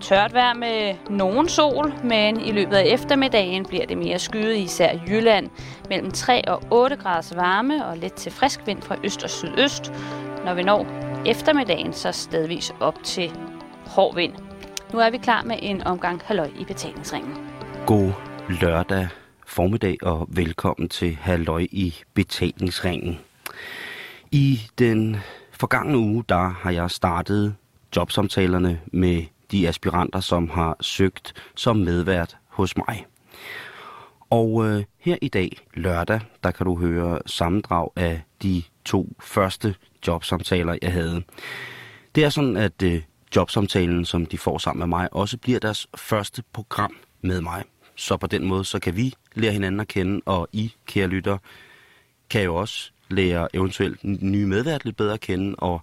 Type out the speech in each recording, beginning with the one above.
Tørt vejr med nogen sol, men i løbet af eftermiddagen bliver det mere skyet i især Jylland. Mellem 3 og 8 graders varme og lidt til frisk vind fra øst og sydøst. Når vi når eftermiddagen, så stedvis op til hård vind. Nu er vi klar med en omgang halløj i betalingsringen. God lørdag formiddag og velkommen til Halløj i betalingsringen. I den forgangne uge, der har jeg startet jobsamtalerne med de aspiranter, som har søgt som medvært hos mig. Og øh, her i dag, lørdag, der kan du høre sammendrag af de to første jobsamtaler, jeg havde. Det er sådan, at øh, jobsamtalen, som de får sammen med mig, også bliver deres første program med mig. Så på den måde, så kan vi lære hinanden at kende, og I, kære lytter, kan jo også lære eventuelt nye medvært lidt bedre at kende, og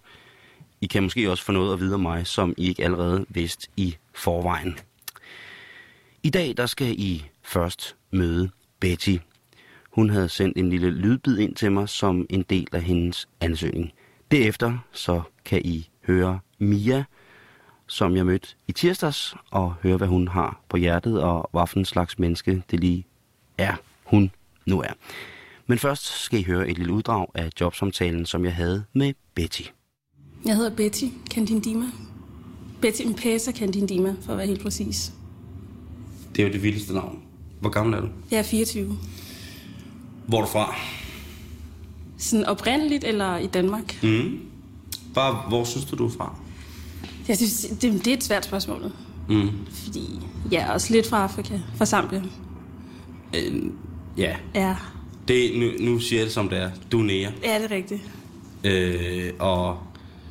i kan måske også få noget at vide om mig, som I ikke allerede vidste i forvejen. I dag, der skal I først møde Betty. Hun havde sendt en lille lydbid ind til mig som en del af hendes ansøgning. Derefter så kan I høre Mia, som jeg mødte i tirsdags, og høre, hvad hun har på hjertet, og hvad for en slags menneske det lige er, hun nu er. Men først skal I høre et lille uddrag af jobsamtalen, som jeg havde med Betty. Jeg hedder Betty Candindima. Betty Mpesa Candindima, for at være helt præcis. Det er jo det vildeste navn. Hvor gammel er du? Jeg er 24. Hvor er du fra? Sådan oprindeligt eller i Danmark? Mm. Bare, hvor synes du, du er fra? Jeg synes, det, det er et svært spørgsmål. Mm. Fordi jeg er også lidt fra Afrika, fra Zambia. Øh, ja, Ja, det, nu, nu siger jeg det som det er. Du er nære. ja det er rigtigt. Øh, og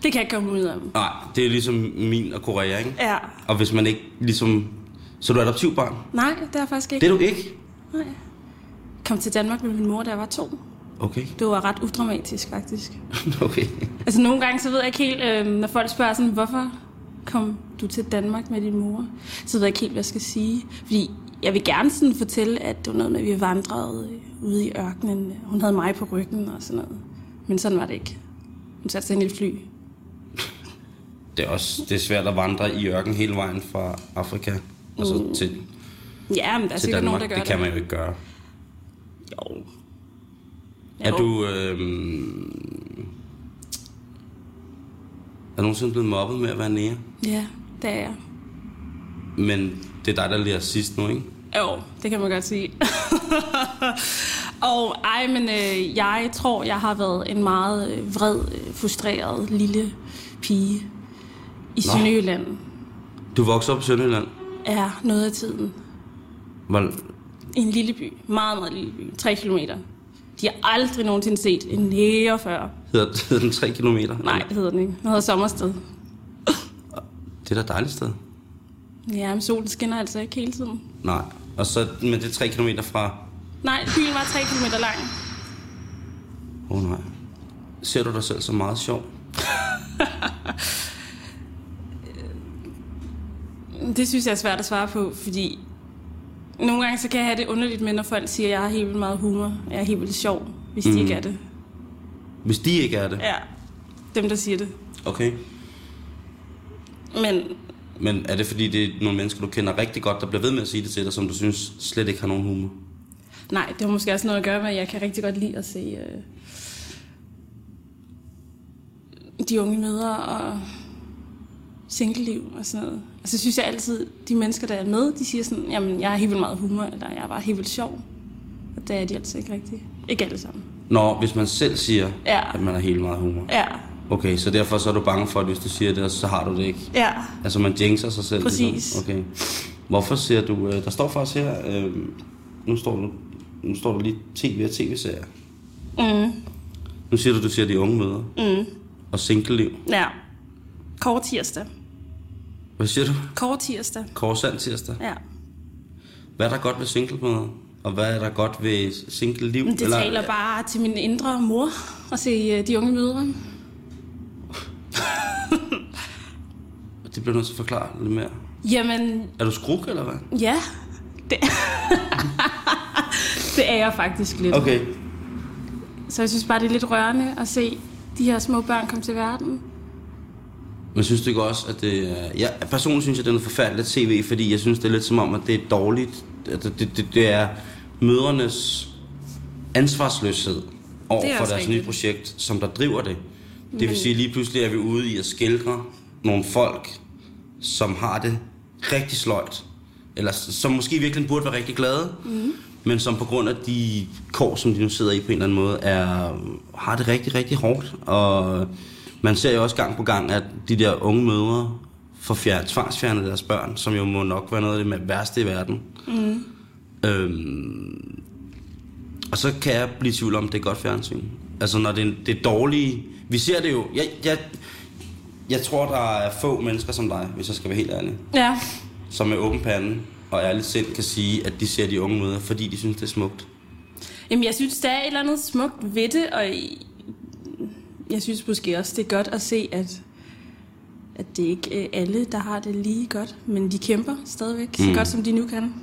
Det kan jeg ikke komme ud af. nej, det er ligesom min og Korea, ikke? Ja. Og hvis man ikke ligesom... Så er du adoptivbarn? Nej, det er jeg faktisk ikke. Det er du ikke? Nej. Jeg kom til Danmark med min mor, da jeg var to. Okay. Det var ret udramatisk, faktisk. okay. Altså nogle gange, så ved jeg ikke helt, øh, når folk spørger sådan, hvorfor kom du til Danmark med din mor? Så ved jeg ikke helt, hvad jeg skal sige. Fordi jeg vil gerne sådan fortælle, at det var noget med, at vi vandrede ude i ørkenen. Hun havde mig på ryggen og sådan noget. Men sådan var det ikke. Hun satte sig ind i et fly. Det er også det er svært at vandre i ørken hele vejen fra Afrika og så Mm. til, Ja, men der er til sikkert Danmark. nogen, der gør det kan man jo ikke gøre. Jo. Er Jo. du... Øh, er du nogensinde blevet mobbet med at være nære? Ja, det er jeg. Men det er dig, der lærer sidst nu, ikke? Jo, det kan man godt sige. og ej, men øh, jeg tror, jeg har været en meget øh, vred, øh, frustreret lille pige i Nå. Sønderjylland. Du voksede op i Sønderjylland. Er noget af tiden. Hvor, en lille by. Meget, meget lille by. 3 kilometer. De har aldrig nogensinde set en nære før. hedder, hedder den 3 kilometer? Nej, det hedder den ikke. Den hedder Sommersted. Det er da et dejligt sted. Ja, men solen skinner altså ikke hele tiden. Nej. Og så, men det er 3 kilometer fra... Nej, byen var 3 kilometer lang. Åh oh, nej. Ser du dig selv som meget sjov? Det synes jeg er svært at svare på, fordi nogle gange så kan jeg have det underligt med, når folk siger, at jeg har helt vildt meget humor. Jeg er helt vildt sjov, hvis de Mm. ikke er det. Hvis de ikke er det? Ja, dem der siger det. Okay. Men Men er det fordi, det er nogle mennesker, du kender rigtig godt, der bliver ved med at sige det til dig, som du synes slet ikke har nogen humor? nej, det har måske også noget at gøre med, at jeg kan rigtig godt lide at se øh, de unge mødre og singleliv og sådan noget. Og så synes jeg altid, de mennesker, der er med, de siger sådan, jamen, jeg har helt vildt meget humor, eller jeg er bare helt vildt sjov. Og det er de altså ikke rigtigt. Ikke alle sammen. Nå, hvis man selv siger, Ja. at man har helt meget humor. Ja, Okay, så derfor så er du bange for, at hvis du siger det, så har du det ikke. ja. Altså man jinxer sig selv. Præcis. Ligesom. Okay. Hvorfor siger du, øh, der står faktisk her, øh, nu står du, nu står der lige tv og tv-serier. Mm, Nu siger du, du siger de unge møder. mm, Og single-liv. ja. Kort tirsdag. Hvad siger du? Kort tirsdag. Korsand tirsdag. Ja. Hvad er der godt ved single-møder? Og hvad er der godt ved single-liv? Det Eller, taler bare til min indre mor at se uh, de unge mødre. Det bliver nødt til at forklare lidt mere. Jamen, Er du skruk, eller hvad? ja. Det, det er jeg faktisk lidt. Okay. Så jeg synes bare, det er lidt rørende at se de her små børn komme til verden. Men synes du ikke også, at det er... Ja, personligt synes jeg, det er noget forfærdeligt tv, fordi jeg synes, det er lidt som om, at det er dårligt. At det, det, det er mødernes ansvarsløshed over er for deres nye rigtigt. projekt, som der driver det. Det vil sige, lige pludselig er vi ude i at skildre nogle folk, som har det rigtig sløjt. Eller som måske virkelig burde være rigtig glade, mm. men som på grund af de kår, som de nu sidder i på en eller anden måde, er, har det rigtig, rigtig hårdt. Og man ser jo også gang på gang, at de der unge mødre får fjern, tvangsfjernet deres børn, som jo må nok være noget af det med- værste i verden. Mm. Øhm, og så kan jeg blive i tvivl om, det er godt fjernsyn. Altså når det er, det er dårlige... Vi ser det jo... Jeg, jeg, jeg tror, der er få mennesker som dig, hvis jeg skal være helt ærlig, Ja. som med åben pande og ærligt sind kan sige, at de ser de unge møder, fordi de synes, det er smukt. Jamen, jeg synes, der er et eller andet smukt ved det, og jeg synes måske også, det er godt at se, at, at det ikke er alle, der har det lige godt, men de kæmper stadigvæk, så Mm. godt som de nu kan.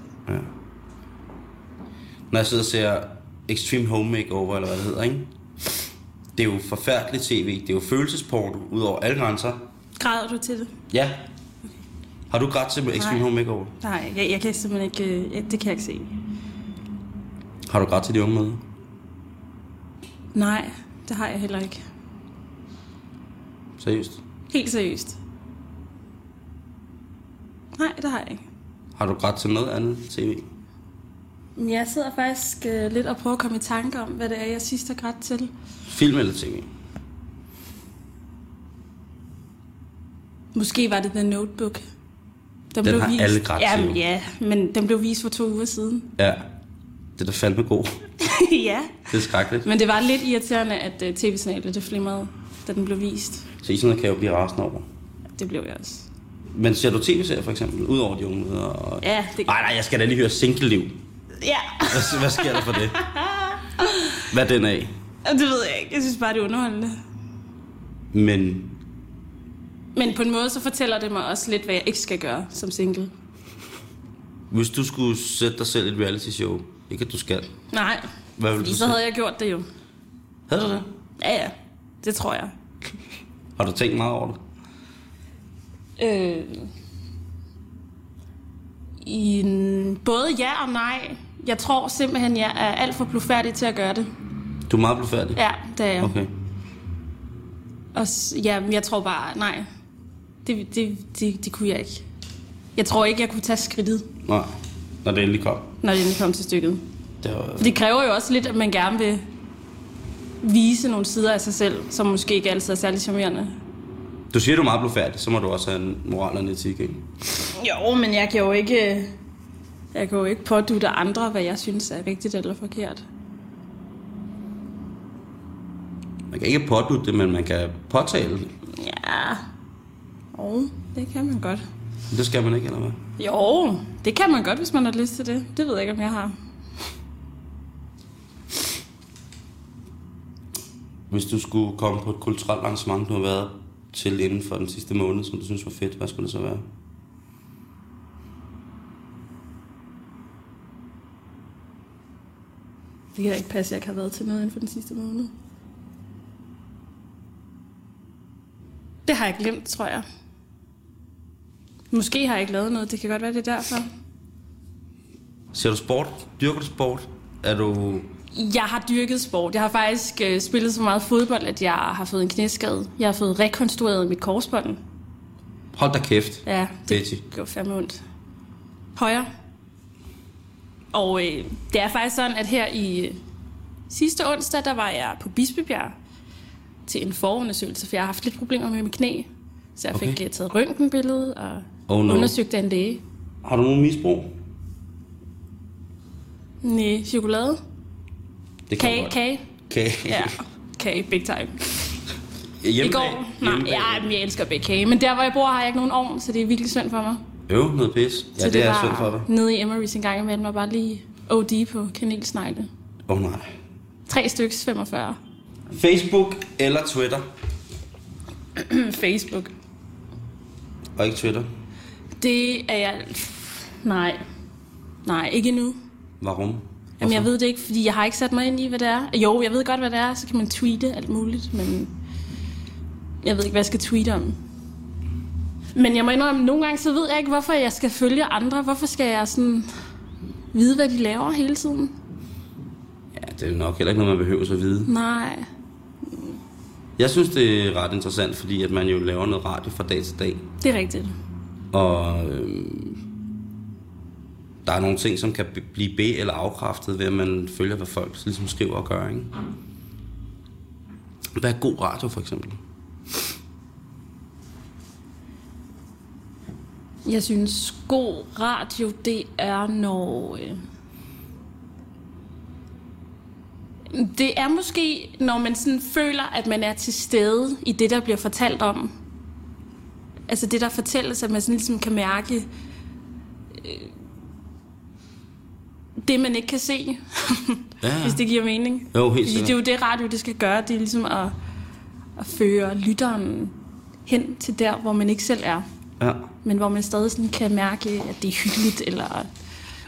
Når jeg sidder og ser Extreme Home Makeover, eller hvad det hedder, ikke? Det er jo forfærdeligt tv. Det er jo følelsesporno ud over alle grænser. Græder du til det? Ja. Har du grædt til Extreme Nej. Home Makeover? Nej, jeg, jeg kan simpelthen ikke... øh, Ja, det kan jeg ikke se. Har du grædt til de unge møder? Nej, det har jeg heller ikke. Seriøst? Helt seriøst. Nej, det har jeg ikke. Har du grædt til noget andet tv? Jeg sidder faktisk øh, lidt og prøver at komme i tanke om, hvad det er, jeg sidst har grædt til. Film eller tv? Måske var det The Notebook. Den har alle grædt Jamen ja, men den blev vist for to uger siden. Ja. Det er da fandme god. ja. Det er skrækkeligt. Men det var lidt irriterende, at uh, tv-signalet det flimrede, da den blev vist. Så i sådan noget kan jeg jo blive rasende over. Det blev jeg også. Men ser du tv-serier for eksempel, ud over de unge? Og... Ja, det Nej, nej, jeg skal da lige høre Single-liv. Ja, Hvad, hvad sker der for det? Hvad er den af? det ved jeg ikke. Jeg synes bare, det er underholdende. Men Men på en måde, så fortæller det mig også lidt, hvad jeg ikke skal gøre som single. hvis du skulle sætte dig selv i et reality show, ikke at du skal, Nej, hvad vil fordi du så sætte? havde jeg gjort det jo. Havde du det? Ja, ja. Det tror jeg. Har du tænkt meget over det? Øh, i både ja og nej. Jeg tror simpelthen, jeg er alt for blufærdig til at gøre det. Du er meget blufærdig? Ja, det er jeg. Okay. Og ja, men jeg tror bare, nej. Det, det, det, det kunne jeg ikke. Jeg tror ikke, jeg kunne tage skridtet, Nej, når det endelig kom. når det endelig kom til stykket. Det var... Det kræver jo også lidt, at man gerne vil vise nogle sider af sig selv, som måske ikke altid er særlig charmerende. Du siger, du er meget blufærdig, så må du også have en moral og en etik, ikke? Jo, men jeg kan jo ikke... Jeg kan jo ikke pådute andre, hvad jeg synes er rigtigt eller forkert. Man kan ikke pådutte det, men man kan påtale det. Ja. Jo, det kan man godt. Det skal man ikke, eller hvad? Jo, det kan man godt, hvis man har lyst til det. Det ved jeg ikke, om jeg har. Hvis du skulle komme på et kulturelt arrangement, du har været til inden for den sidste måned, som du synes var fedt, hvad skulle det så være? Det kan da ikke passe, at jeg ikke har været til noget inden for den sidste måned. Det har jeg glemt, tror jeg. Måske har jeg ikke lavet noget. Det kan godt være, det er derfor. Ser du sport? Dyrker du sport? Er du... Jeg har dyrket sport. Jeg har faktisk øh, spillet så meget fodbold, at jeg har fået en knæskade. Jeg har fået rekonstrueret mit korsbånd. Hold da kæft. Ja, Betty. det går fandme ondt. Højre. Og øh, det er faktisk sådan, at her i øh, sidste onsdag, der var jeg på Bispebjerg til en forundersøgelse, for jeg har haft lidt problemer med mit knæ. Så jeg fik Okay. okay. taget røntgenbillede og Oh no. undersøgt af en læge. Har du nogen misbrug? Nej, chokolade. Det kan Kage, godt. kage. Kage. Ja, kage, big time. I Hjemmebag. går? Nej, ja, jeg elsker at bage kage. Men der, hvor jeg bor, har jeg ikke nogen ovn, så det er virkelig synd for mig. Øv, noget pis. Ja, så det, er var synd for dig. nede i Emery's en gang imellem, og bare lige OD på kanelsnegle. Åh oh, nej. Tre styks 45. Facebook eller Twitter? Facebook. Og ikke Twitter. Det er jeg... Nej. Nej, ikke endnu. Warum? Jamen, jeg ved det ikke, fordi jeg har ikke sat mig ind i, hvad det er. Jo, jeg ved godt, hvad det er. Så kan man tweete alt muligt, men... Jeg ved ikke, hvad jeg skal tweete om. Men jeg må indrømme, nogle gange så ved jeg ikke, hvorfor jeg skal følge andre. Hvorfor skal jeg sådan vide, hvad de laver hele tiden? Ja, det er nok heller ikke noget, man behøver at vide. Nej. Jeg synes, det er ret interessant, fordi at man jo laver noget radio fra dag til dag. Det er rigtigt. Og øhm, der er nogle ting, som kan blive be- eller afkræftet ved, at man følger, hvad folk ligesom skriver og gør. Ikke? Hvad er god radio, for eksempel? Jeg synes, god radio, det er når... Øh... Det er måske, når man sådan føler, at man er til stede i det, der bliver fortalt om. Altså det, der fortælles, at man sådan ligesom kan mærke øh, det, man ikke kan se. Ja. Hvis det giver mening. Jo, helt Fordi det er sikkert. jo det, radio det skal gøre. Det er ligesom at, at føre lytteren hen til der, hvor man ikke selv er Ja. men hvor man stadig sådan kan mærke, at det er hyggeligt eller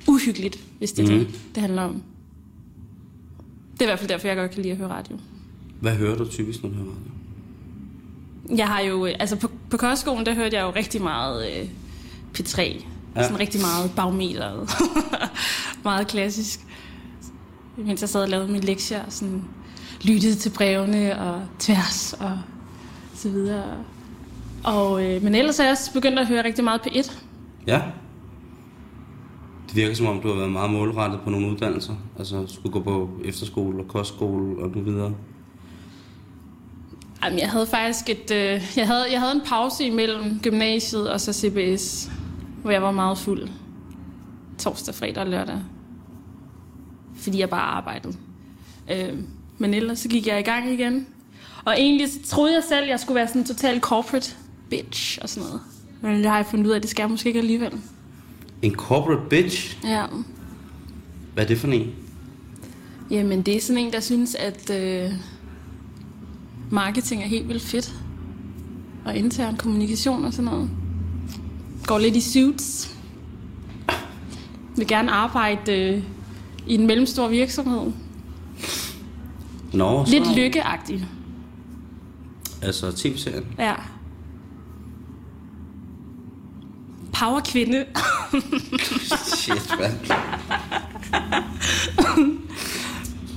uhyggeligt, hvis det er Mhm. det, det handler om. Det er i hvert fald derfor, jeg godt kan lide at høre radio. Hvad hører du typisk, når du hører radio? Jeg har jo, øh, altså på, på kostskolen, der hørte jeg jo rigtig meget øh, P3. Ja. Sådan rigtig meget bagmeteret. meget klassisk. Mens jeg sad og lavede mine lektier, og sådan lyttede til brevene og tværs og så videre. Og, øh, men ellers er jeg også begyndt at høre rigtig meget P1. Ja. Det virker som om, du har været meget målrettet på nogle uddannelser. Altså, skulle gå på efterskole og kostskole og nu videre. Jamen, jeg havde faktisk et, øh, jeg, havde, jeg havde en pause imellem gymnasiet og så CBS, hvor jeg var meget fuld. Torsdag, fredag og lørdag. Fordi jeg bare arbejdede. Øh, men ellers så gik jeg i gang igen. Og egentlig troede jeg selv, at jeg skulle være sådan en total corporate bitch og sådan noget. Men det har jeg fundet ud af, at det skal jeg måske ikke alligevel. En corporate bitch? Ja. Hvad er det for en? Jamen, det er sådan en, der synes, at øh, marketing er helt vildt fedt. Og intern kommunikation og sådan noget. Går lidt i suits. Vil gerne arbejde øh, i en mellemstor virksomhed. Nå, så... Lidt lykkeagtig. Altså tv-serien. Ja. Powerkvinde. Shit, mand.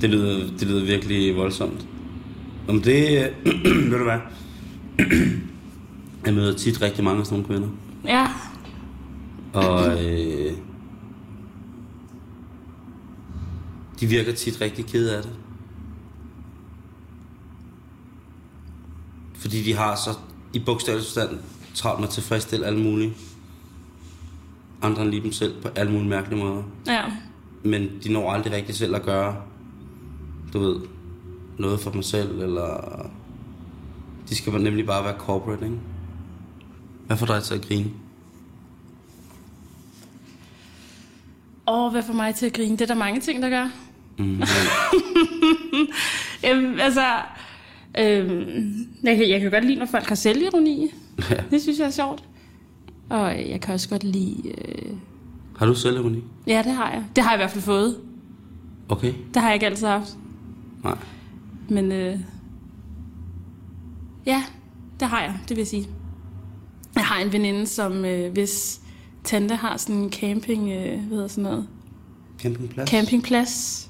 det, lyder, det lyder virkelig voldsomt. Om det... ved du hvad? Jeg møder tit rigtig mange af sådan nogle kvinder. Ja. Og øh, de virker tit rigtig kede af det. Fordi de har så i bogstavelig forstand travlt med at tilfredsstille alle mulige andre end lige dem selv på alle mulige mærkelige måder. Ja. Men de når aldrig rigtig selv at gøre, du ved, noget for dem selv, eller... De skal nemlig bare være corporate, ikke? Hvad får dig til at grine? Og hvad får mig til at grine? Det er der mange ting, der gør. Mm, Øhm, altså, øhm, jeg, kan, jeg kan godt lide, når folk har selvironi. ja. Det synes jeg er sjovt. Og jeg kan også godt lide... Øh, Har du selvironi? ja, det har jeg. Det har jeg i hvert fald fået. Okay. Det har jeg ikke altid haft. Nej. Men øh, ja, det har jeg, det vil jeg sige. Jeg har en veninde, som øh, hvis tante har sådan en camping, øh, hvad hedder sådan noget, Campingplads? campingplads.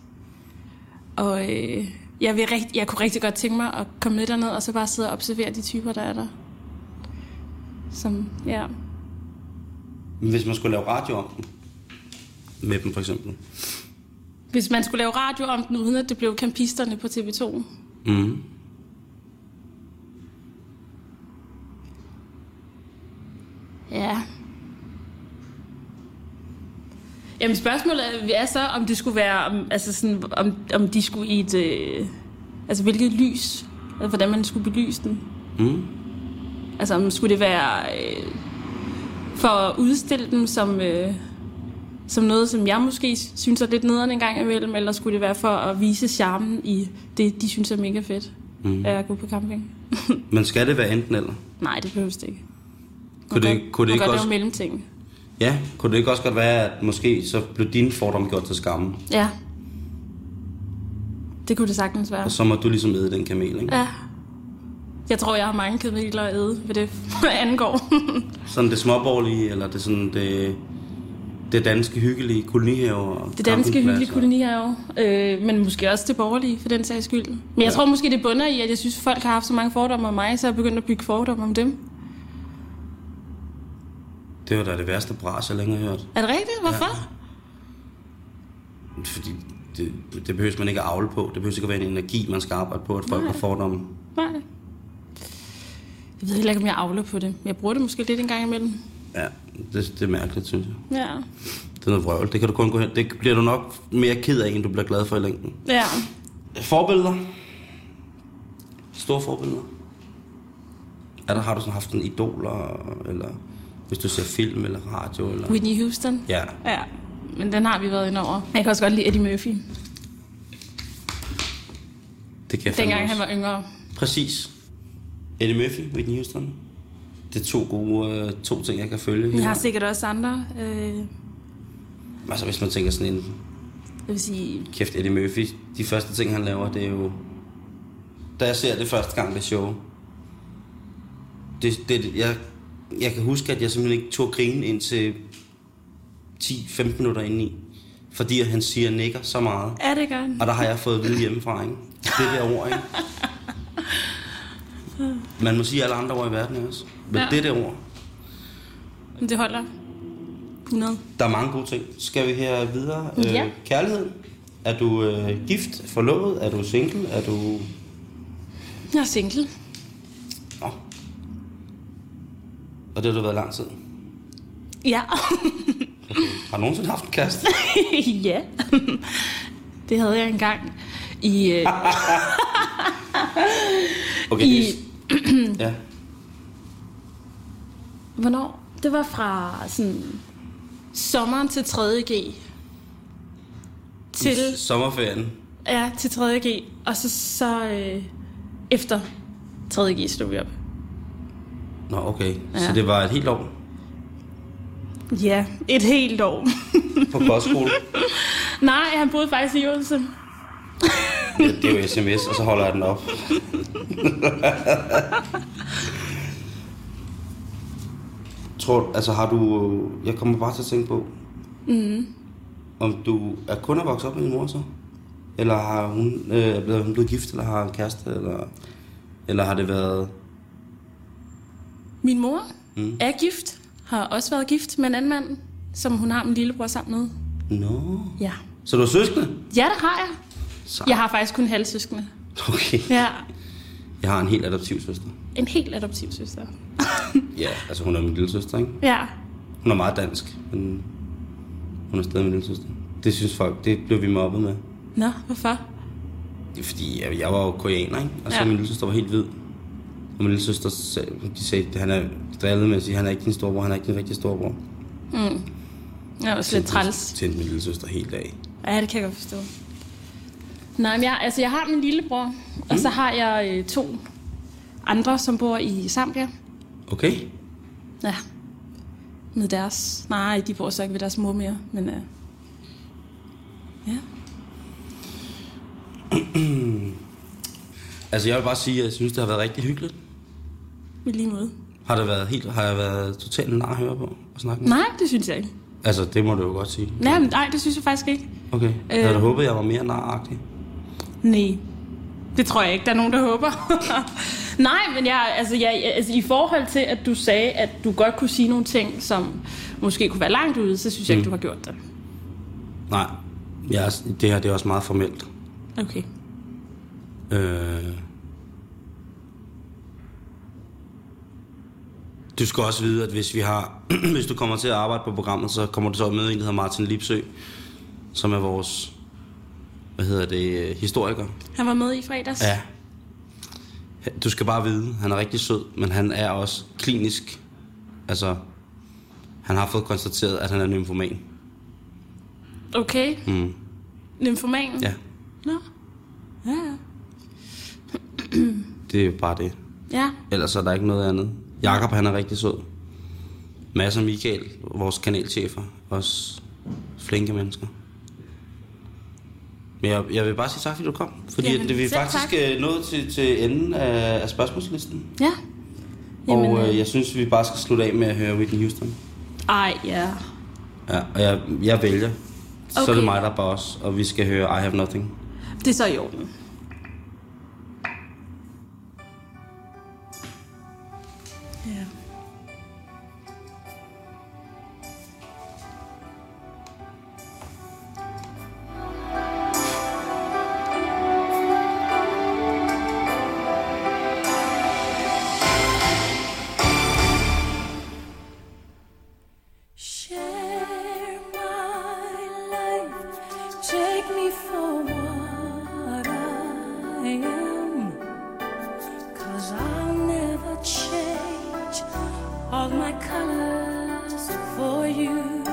Og øh, jeg, vil rigt, jeg kunne rigtig godt tænke mig at komme med derned, og så bare sidde og observere de typer, der er der. Som, ja. Hvis man skulle lave radio om den, med dem for eksempel. Hvis man skulle lave radio om den, uden at det blev campisterne på TV2. Mm. Ja. Jamen spørgsmålet er, er så, om det skulle være, om, altså sådan, om, om de skulle i et, øh, altså hvilket lys, altså hvordan man skulle belyse den. Mm. Altså om skulle det være øh, for at udstille dem som, øh, som noget, som jeg måske synes er lidt nederen en gang imellem, eller skulle det være for at vise charmen i det, de synes er mega fedt, Mm. at gå på camping? Men skal det være enten eller? Nej, det behøves det ikke. Kunne det, kunne det ikke godt også, lave mellemting. ja, kunne det ikke også godt være, at måske så blev dine fordomme gjort til skamme, Ja. Det kunne det sagtens være. og så må du ligesom æde den kamel, ikke? Ja. Jeg tror, jeg har mange kameler at æde, hvad det angår. Sådan det småborgerlige, eller det sådan det, det danske hyggelige kolonihaver? Det danske hyggelige kolonihave, øh, men måske også det borgerlige, for den sags skyld. Men jeg Ja. tror måske, det bunder i, at jeg synes, folk har haft så mange fordomme om mig, så jeg begyndt at bygge fordomme om dem. Det var da det værste bras, jeg længe har hørt. Er det rigtigt? Hvorfor? Ja. Fordi det, det behøver man ikke at avle på. Det behøver ikke at være en energi, man skal arbejde på, at folk Nej. har fordomme. Nej. Jeg ved heller ikke, om jeg avler på det. Jeg bruger det måske lidt en gang imellem. Ja, det, det er mærkeligt, synes jeg. Ja. Det er noget vrøvl. Det kan du kun gå hen. Det bliver du nok mere ked af, end du bliver glad for i længden. Ja. Forbilleder? Store forbilleder? Er der, har du sådan haft en idoler, eller hvis du ser film eller radio? Eller? Whitney Houston. Ja, Ja. Men den har vi været ind over. Jeg kan også godt lide Eddie Murphy. det kan jeg Dengang han også. var yngre. Præcis. Eddie Murphy, Whitney Houston. Det er to gode øh, to ting, jeg kan følge. Vi har sikkert også andre. Øh, Altså hvis man tænker sådan en, jeg vil sige... kæft Eddie Murphy, de første ting han laver, det er jo... Da jeg ser det første gang, det show, det, det, jeg, jeg kan huske, at jeg simpelthen ikke tog grine indtil 10-15 minutter indeni. Fordi han siger nikker så meget. Er det godt? Og der har jeg fået at vide hjemmefra, ikke? Det der ord, ikke? Man må sige alle andre ord i verden også. Men Ja. ja. det der ord, Men det holder. 100. der er mange gode ting. Skal vi her videre? Ja. Øh, kærlighed. Er du øh, gift, forlovet? Er du single? Er du... Jeg er single. Nå. Og det har du været lang tid. Ja. Har du nogensinde haft en kæreste? ja. det havde jeg engang i... Øh, Okay, I- ja. hvornår? Det var fra sådan sommeren til 3.G. Til, Sommerferien. ja, til 3.G. Og så, så øh, efter 3.G stod vi op. Nå, okay. Ja. Så det var et helt år Ja, et helt år. på kostskole. Nej, han boede faktisk i Odense. Ja, det er jo sms, og så holder jeg den op. Tror, altså har du, jeg kommer bare til at tænke på, mm. om du er kun er vokset op med din mor så? Eller har hun, øh, er hun blevet gift, eller har en kæreste, eller, eller har det været, Min mor mm. er gift. Har også været gift med en anden mand, som hun har min lillebror sammen med. nå, Ja. så du er søskende? Ja, det har jeg. Så. Jeg har faktisk kun halvsøskende. Okay, Ja. jeg har en helt adoptiv søster. En helt adoptiv søster. Ja, altså hun er min lille søster, ikke? Ja. Hun er meget dansk, men hun er stadig min lille søster. Det synes folk, det blev vi mobbet med. Nå, hvorfor? Det er fordi, jeg, jeg var jo koreaner, ikke? Og så ja. min lille søster var helt hvid. Og min lille søster, sagde, de sagde, at han er drillet med at sige, han er ikke din storebror, han er ikke din rigtige storebror. Jeg er også lidt træls. Tændte min lille søster helt af. Ja, det kan jeg godt forstå. Nej, men jeg, altså, jeg har min lillebror, mm. og så har jeg øh, to andre, som bor i Zambia. Okay? Ja. Med deres... Nej, de bor så ikke ved deres mor mere, men... Øh, ja. Altså jeg vil bare sige, at jeg synes, det har været rigtig hyggeligt. I lige måde. Har det været helt, har jeg været totalt nar at høre på og snakke med? Nej, det synes jeg ikke. Altså, det må du jo godt sige. Nej, men, nej det synes jeg faktisk ikke. Okay. Jeg havde da håbet, jeg var mere naragtig. Nej. Det tror jeg ikke, der er nogen, der håber. Nej, men jeg, altså, jeg, altså, i forhold til, at du sagde, at du godt kunne sige nogle ting, som måske kunne være langt ude, så synes jeg ikke, du har gjort det. Nej, jeg det her det er også meget formelt. Okay. Øh... Du skal også vide, at hvis vi har, hvis du kommer til at arbejde på programmet, så kommer du så møde en, der hedder Martin Lipsø, som er vores, hvad hedder det, øh, historiker. Han var med i fredags. Ja. Du skal bare vide, han er rigtig sød, men han er også klinisk. Altså, han har fået konstateret, at han er nymfoman. Okay. Mm. Nymfoman. Ja, Nå. Ja, ja. det er jo bare det. Ja. Ellers er der ikke noget andet. Jakob han er rigtig sød. Mads og Michael, vores kanalchefer, også flinke mennesker. Men jeg, jeg vil bare sige tak, fordi du kom. Fordi Jamen, det, vi er faktisk tak. øh, nået til, til enden af, af spørgsmålslisten. Ja. Jamen, og øh, øh, jeg synes, vi bare skal slutte af med at høre Whitney Houston. Ej, ja. Ja, og jeg, jeg vælger. Så er Okay. det mig, der er boss, og vi skal høre I Have Nothing. Det er så i orden. Cause I'll never change all my colors for you.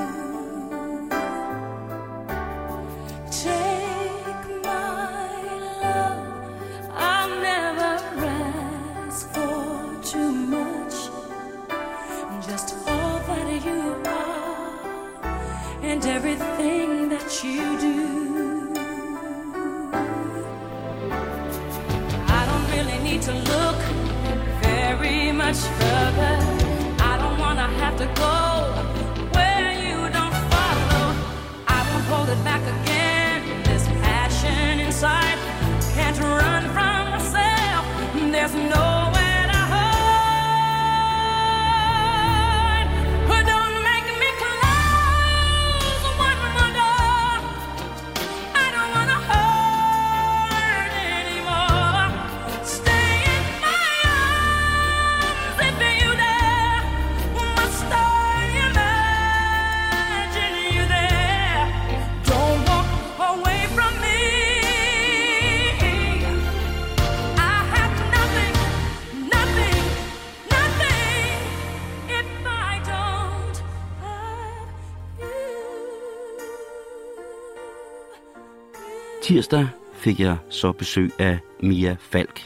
Tirsdag fik jeg så besøg af Mia Falk.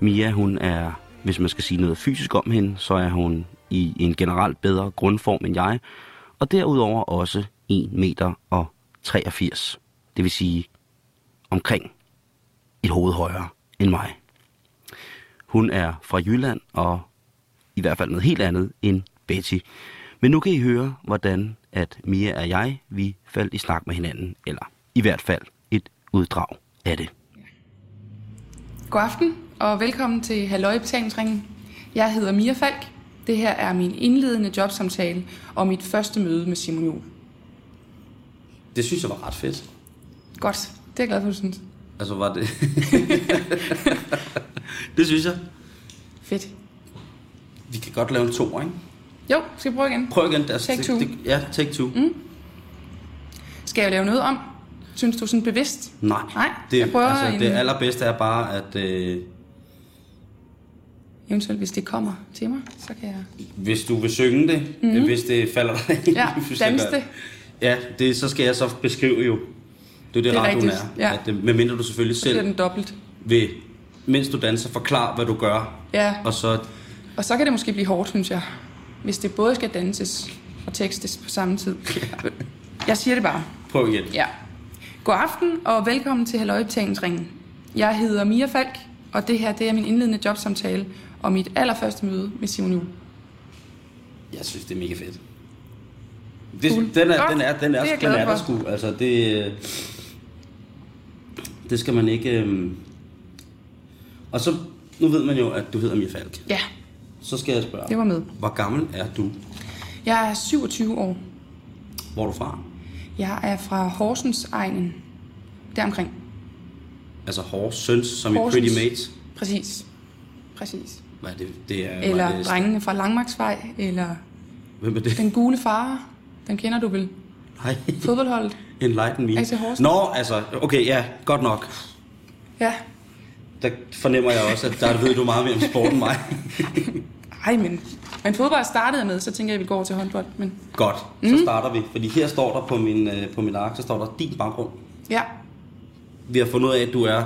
Mia, hun er, hvis man skal sige noget fysisk om hende, så er hun i en generelt bedre grundform end jeg, og derudover også 1 meter og 83. Det vil sige omkring et hoved højere end mig. Hun er fra Jylland og i hvert fald noget helt andet end Betty. Men nu kan I høre, hvordan at Mia og jeg, vi faldt i snak med hinanden, eller i hvert fald uddrag af det. God aften og velkommen til Halløj Betalingsringen. Jeg hedder Mia Falk. Det her er min indledende jobsamtale og mit første møde med Simon Juhl. Det synes jeg var ret fedt. Godt, det er jeg glad for, du synes. Altså var det... det synes jeg. Fedt. Vi kan godt lave en to, ikke? Jo, skal vi prøve igen? Prøv igen. Altså, Take two. Det, ja, take two. Mm. Skal jeg lave noget om? Synes du sådan bevidst? Nej. Nej, det, jeg prøver altså, en- det allerbedste er bare, at øh, Eventuelt, hvis det kommer til mig, så kan jeg... hvis du vil synge det, mm-hmm. hvis det falder dig ind, Ja, dans det. Ja, det, så skal jeg så beskrive jo. Det er det, Det er radioen rigtigt, er. ja. At, øh, medmindre du selvfølgelig Så selv den dobbelt. vil, mens du danser, forklare, hvad du gør. Ja, Og så, og så kan det måske blive hårdt, synes jeg. Hvis det både skal danses og tekstes på samme tid. Jeg siger det bare. prøv igen. Ja. God aften og velkommen til Halløj Betalingsringen. Jeg hedder Mia Falk, og det her det er min indledende jobsamtale og mit allerførste møde med Simon Juhl. Jeg synes, det er mega fedt. Det, Cool. den, er, Godt. den er, den er, Det er den er der sgu. Altså, det, øh, det skal man ikke... øhm. Og så, nu ved man jo, at du hedder Mia Falk. Ja, Så skal jeg spørge, det var med. hvor gammel er du? Jeg er 27 år. Hvor er du fra? Jeg er fra Horsens egnen. Deromkring. Altså Horsens, som i Horsens. Pretty Mates. Præcis. Præcis. Er det? det er, Eller hvad er det, drengene fra Langmarksvej, eller Hvem er det? den gule far. Den kender du vel. Nej, Fodboldholdet. Enlighten me. AC Horsens. Nå, altså, okay, ja, godt nok. Ja. Der fornemmer jeg også, at der ved du meget mere om sport end mig. Ej, men, men fodbold startede jeg med, så tænker jeg, at vi går over til håndbold. Men Godt, så starter vi. Fordi her står der på min, øh, på min ark, så står der din baggrund. ja, Vi har fundet ud af, at du er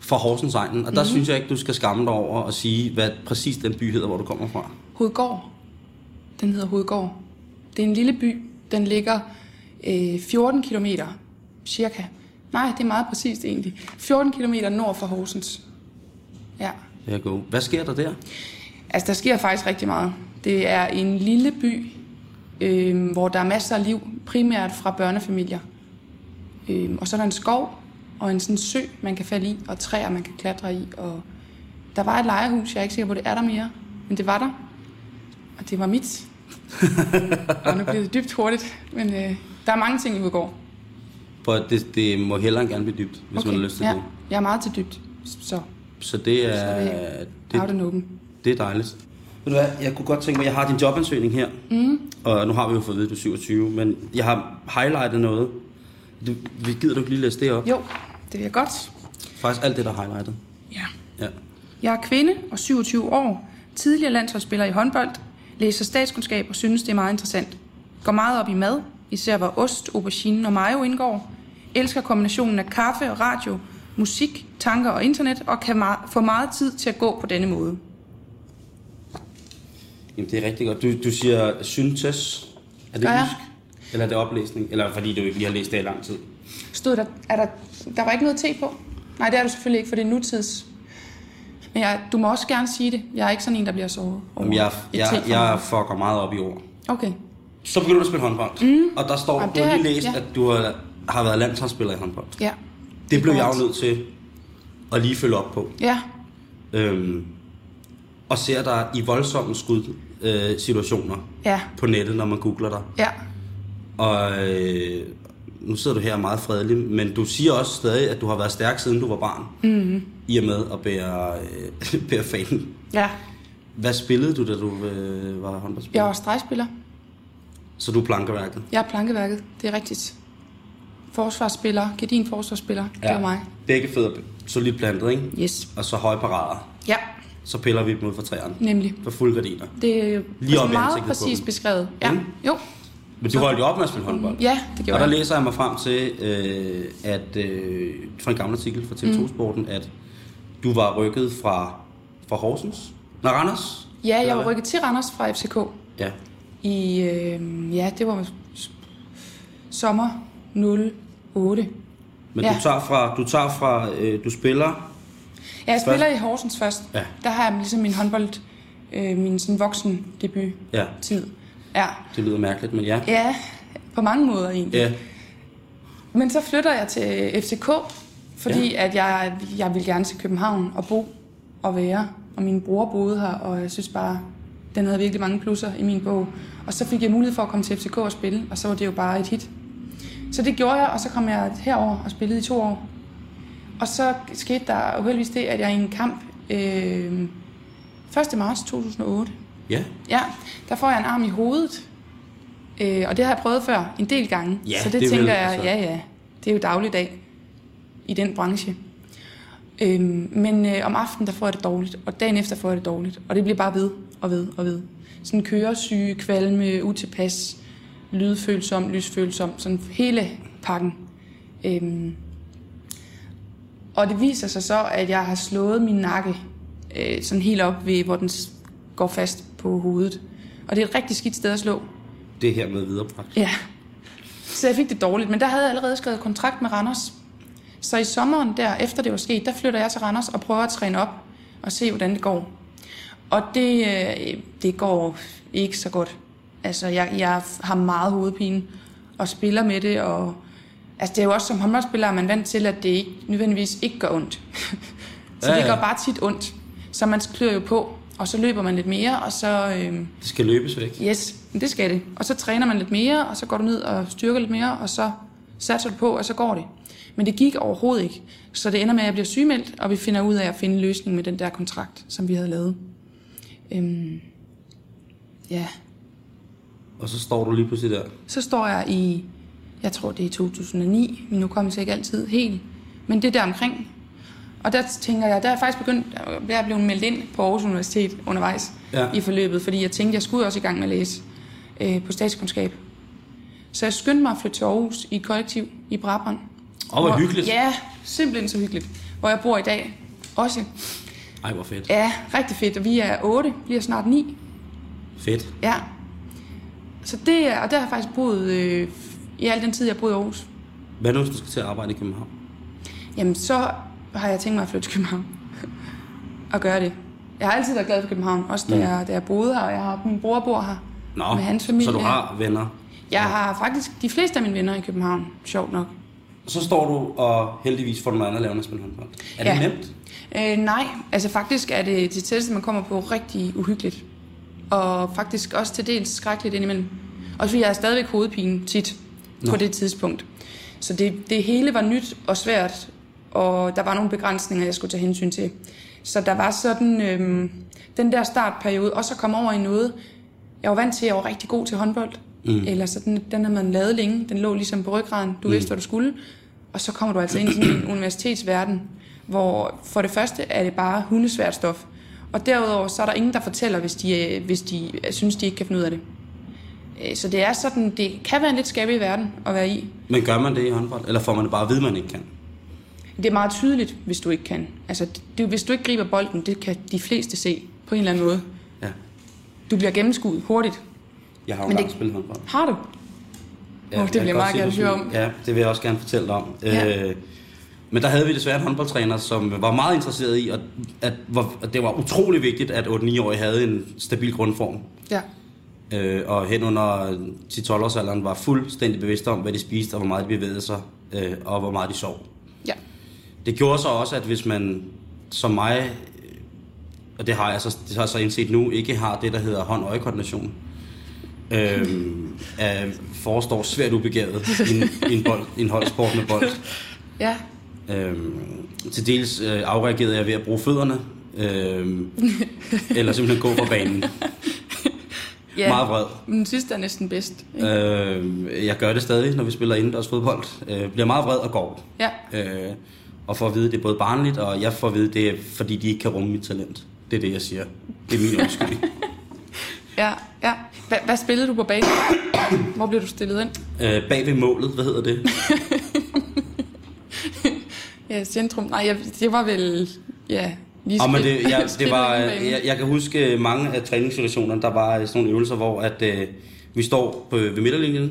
fra Horsens egnen, og der Mhm. synes jeg ikke, du skal skamme dig over at sige, hvad præcis den by hedder, hvor du kommer fra. Hovedgård. Den hedder Hovedgård. Det er en lille by. Den ligger øh, 14 kilometer cirka Nej, det er meget præcist egentlig. 14 km nord for Horsens. Ja. Det er god. Hvad sker der der? Altså, der sker faktisk rigtig meget. Det er en lille by, øh, hvor der er masser af liv, primært fra børnefamilier. Øh, og så er der en skov og en sådan sø, man kan falde i, og træer, man kan klatre i. Og der var et lejehus, jeg er ikke sikker på, det er der mere, men det var der. Og det var mit. og nu bliver det dybt hurtigt, men øh, der er mange ting i Udgård. For det, det må hellere gerne blive dybt, hvis okay. man har lyst til ja. det. Jeg er meget til dybt, så Så det er, Så det- out and open. Det er dejligt. Ved du hvad, jeg kunne godt tænke mig, jeg har din jobansøgning her, mm. og nu har vi jo fået at vide, at du er 27, men jeg har highlightet noget. Du, vi- gider du ikke lige læse det op? Jo, det vil jeg godt. Faktisk alt det, der er highlightet. Ja. Ja. Jeg er kvinde og 27 år, tidligere landsholdsspiller i håndbold, læser statskundskab og synes, det er meget interessant. Går meget op i mad, især hvor ost, aubergine og mayo indgår. Elsker kombinationen af kaffe og radio, musik, tanker og internet, og kan få meget tid til at gå på denne måde. Jamen, det er rigtig godt. Du, du siger syntes. Er det jeg? jysk? Eller er det oplæsning? Eller fordi du ikke lige har læst det i lang tid? Stod der, er der, der var ikke noget te på? Nej, det er du selvfølgelig ikke, for det er nutids. Men jeg, du må også gerne sige det. Jeg er ikke sådan en, der bliver såret over Jamen, jeg, jeg, jeg mig. fucker meget op i ord. Okay. Så begynder du at spille håndbold. Mm. Og der står, Jamen, du har det lige læst, ja. at du har, har været landsholdsspiller i håndbold. Ja. Det blev er jeg jo nødt til at lige følge op på. Ja. Øhm, og ser dig i voldsomme skud øh, situationer Ja. på nettet, når man googler dig. Ja. Og øh, nu sidder du her meget fredelig, men du siger også stadig, at du har været stærk siden du var barn. Mm-hmm. I og med at bære, øh, bære fanen. Ja. Hvad spillede du, da du øh, var håndboldspiller? Jeg var stregspiller. Så du er plankeværket? Jeg er plankeværket, det er rigtigt. Forsvarsspiller, gedin forsvarsspiller, ja. det var mig. Begge fødder solidt plantet, ikke? Yes. Og så høje parader. Ja, Så piller vi dem ud fra træerne. nemlig. For fulde gardiner. Det er jo Lige i meget præcis beskrevet. Ja, Mm. jo. Men du holdt jo op med at spille håndbold. Ja, det Og gjorde der jeg. læser jeg mig frem til, øh, at øh, fra en gammel artikel fra TV2 Sporten, at du var rykket fra, fra Horsens? Nej, Randers? Ja, jeg var rykket til Randers fra FCK Ja. i, øh, ja, det var sommer 08. Men Ja. du tager fra, du tager fra, øh, du spiller, Ja, jeg spiller i Horsens først. Ja. Der har jeg ligesom min håndbold, øh, min sådan voksen debut ja, tid. Ja. det lyder mærkeligt, men ja. ja, på mange måder egentlig. Ja, Men så flytter jeg til FCK, fordi ja. at jeg, jeg vil gerne til København og bo og være. Og min bror boede her, og jeg synes bare, den havde virkelig mange plusser i min bog. Og så fik jeg mulighed for at komme til FCK og spille, og så var det jo bare et hit. Så det gjorde jeg, og så kom jeg herover og spillede i to år. Og så skete der uheldigvis det, at jeg i en kamp øh, 1. marts 2008, ja. ja, der får jeg en arm i hovedet. Øh, og det har jeg prøvet før en del gange. Ja, så det, det tænker vil, jeg, altså. ja ja, det er jo dagligdag i den branche. Øhm, men øh, om aftenen, der får jeg det dårligt, og dagen efter får jeg det dårligt. Og det bliver bare ved og ved og ved. Sådan køresyge, kvalme, utilpas, lydfølsom, lysfølsom, sådan hele pakken. Øhm, og det viser sig så, at jeg har slået min nakke øh, sådan helt op ved, hvor den går fast på hovedet. Og det er et rigtig skidt sted at slå. Det her med viderebragt. Ja. Så jeg fik det dårligt, men der havde jeg allerede skrevet kontrakt med Randers. Så i sommeren der, efter det var sket, der flytter jeg til Randers og prøver at træne op og se, hvordan det går. Og det, øh, det går ikke så godt. Altså, jeg, jeg har meget hovedpine og spiller med det, og altså, det er jo også som håndboldspiller, er man vant til, at det ikke, nødvendigvis ikke gør ondt. så Ja, det ja. gør bare tit ondt. Så man klør jo på, og så løber man lidt mere, og så... Øh, Det skal løbes væk. Yes, det skal det. Og så træner man lidt mere, og så går du ned og styrker lidt mere, og så satser du på, og så går det. Men det gik overhovedet ikke. Så det ender med, at jeg bliver sygemeldt, og vi finder ud af at finde en løsning med den der kontrakt, som vi havde lavet. Øhm, ja, Og så står du lige pludselig der. så står jeg i, jeg tror det er 2009, min hukommelse ikke altid helt, men det er der omkring. Og der tænker jeg, der er faktisk begyndt, der er blevet meldt ind på Aarhus Universitet undervejs Ja. i forløbet, fordi jeg tænkte, jeg skulle også i gang med at læse øh, på statskundskab. Så jeg skyndte mig at flytte til Aarhus i et kollektiv i Brabrand. Åh, hvor hyggeligt. Ja, simpelthen så hyggeligt. Hvor jeg bor i dag også. Ej, hvor fedt. Ja, rigtig fedt. Og vi er otte, bliver snart ni. Fedt. Ja. Så det er, og der har jeg faktisk boet øh, i al den tid, jeg har boet i Aarhus. Hvad nu, hvis du skal til at arbejde i København? Jamen, så har jeg tænkt mig at flytte til København. og gøre det. Jeg har altid været glad for København. Også da, Mm. jeg, da jeg boede her, og jeg har, min bror bor her. Nå, med hans familie. så du har venner. Jeg har faktisk de fleste af mine venner i København, sjovt nok. Så står du, og heldigvis får du noget andet at lave, end at spille håndbold. Er det Ja. nemt? Øh, nej, altså faktisk er det det tætteste, man kommer på rigtig uhyggeligt. Og faktisk også til dels skrækkeligt indimellem. Også fordi jeg er stadigvæk hovedpine tit Nå. på det tidspunkt. Så det, det hele var nyt og svært, og der var nogle begrænsninger, jeg skulle tage hensyn til. Så der var sådan øhm, den der startperiode, også at komme over i noget. Jeg var vant til, at jeg var rigtig god til håndbold. Mm. Eller sådan, den har man lavet længe. Den lå ligesom på ryggraden. Du mm. vidste, hvad du skulle. Og så kommer du altså ind i sådan en universitetsverden, hvor for det første er det bare hundesvært stof. Og derudover så er der ingen, der fortæller, hvis de, øh, hvis de øh, synes, de ikke kan finde ud af det. Øh, Så det er sådan, det kan være en lidt skabelig verden at være i. Men gør man det i håndbold? Eller får man det bare at vide, man ikke kan? Det er meget tydeligt, hvis du ikke kan. Altså, det, hvis du ikke griber bolden, det kan de fleste se på en eller anden måde. Ja. Du bliver gennemskuet hurtigt. Jeg har jo engang spillet håndbold. Har du? Ja, Åh, det kan jeg meget gerne høre om. Ja, det vil jeg også gerne fortælle dig om. Ja. Øh, men der havde vi desværre en håndboldtræner, som var meget interesseret i, at, at, at det var utrolig vigtigt, at 8-9-årige havde en stabil grundform. Ja. Øh, og hen under 10-12 års alderen var fuldstændig bevidst om, hvad de spiste, og hvor meget de bevægede sig, øh, og hvor meget de sov. Ja. Det gjorde så også, at hvis man som mig, øh, og det har jeg så, det har jeg så indset nu, ikke har det, der hedder hånd-øje-koordination, øhm, er, forestår svært ubegavet i en, i en, bold, i en holdsport med bold. Ja. Øhm, til dels øh, afreagerede jeg ved at bruge fødderne, øhm, eller simpelthen gå fra banen. Ja. Meget vred. Den sidste er næsten bedst. ikke? Øh, jeg gør det stadig, når vi spiller indendørs fodbold. Øh, bliver meget vred og går. Ja. Øh, og får at vide, at det er både barnligt, og jeg får at vide, at det er, fordi de ikke kan rumme mit talent. Det er det, jeg siger. Det er min undskyldning. Ja. Ja. Hva, hvad spillede du på banen? Hvor blev du stillet ind? øh, bag ved målet, hvad hedder det? Ja, centrum. Nej, jeg, det var vel... Ja, lige Og men det, ja, det var, banen. jeg, jeg kan huske mange af træningssituationerne, der var sådan nogle øvelser, hvor at, øh, vi står på, ved midterlinjen,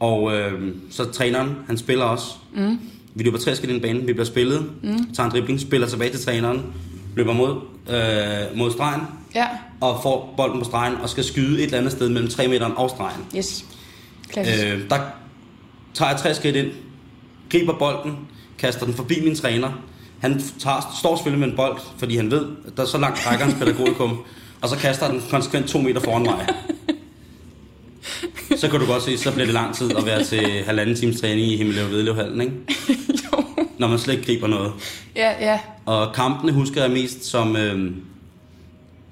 og øh, så træneren, han spiller os. Mm. Vi løber tre skridt ind i banen, vi bliver spillet, mm. tager en dribling, spiller tilbage til træneren, løber mod, øh, mod stregen, Ja. og får bolden på stregen, og skal skyde et eller andet sted mellem 3 meter og stregen. Yes. Klassisk. Øh. Øh, der tager jeg tre skridt ind, griber bolden, kaster den forbi min træner. Han tager, står selvfølgelig med en bold, fordi han ved, at der er så langt rækker hans pædagogikum, og så kaster den konsekvent to meter foran mig. Så kan du godt se, så bliver det lang tid at være til halvanden times træning i Himmeløv Vedløvhallen, ikke? jo. Når man slet ikke griber noget. Ja, ja. Og kampene husker jeg mest som øh,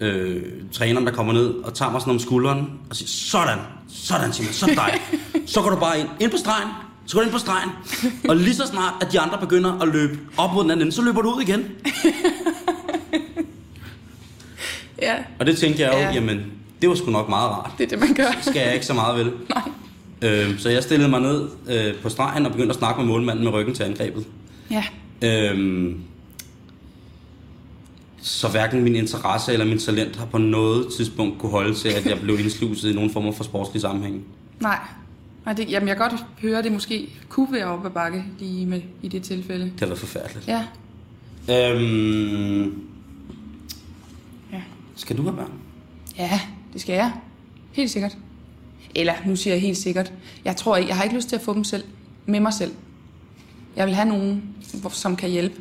øh, træneren, der kommer ned og tager mig sådan om skulderen og siger, sådan, sådan Simon, så dig. Så går du bare ind, ind på stregen, så går du ind på stregen. Og lige så snart, at de andre begynder at løbe op mod den anden ende, så løber du ud igen. Ja, Og det tænkte jeg jo, Ja. jamen, det var sgu nok meget rart. det er det, man gør. Skal jeg ikke så meget vel. Nej. Øh, så jeg stillede mig ned øh, på stregen og begyndte at snakke med målmanden med ryggen til angrebet. Ja. Øhm, så hverken min interesse eller min talent har på noget tidspunkt kunne holde til, at jeg blev indsluset i nogen form for sportslig sammenhæng. Nej. Nej det, jamen, jeg kan godt høre, at det måske kunne være op ad bakke lige med, i det tilfælde. Det har været forfærdeligt. Ja. Øhm, Ja. skal du have børn? Ja, det skal jeg. Helt sikkert. Eller, nu siger jeg helt sikkert. Jeg tror ikke, jeg har ikke lyst til at få dem selv. Med mig selv. Jeg vil have nogen, som kan hjælpe.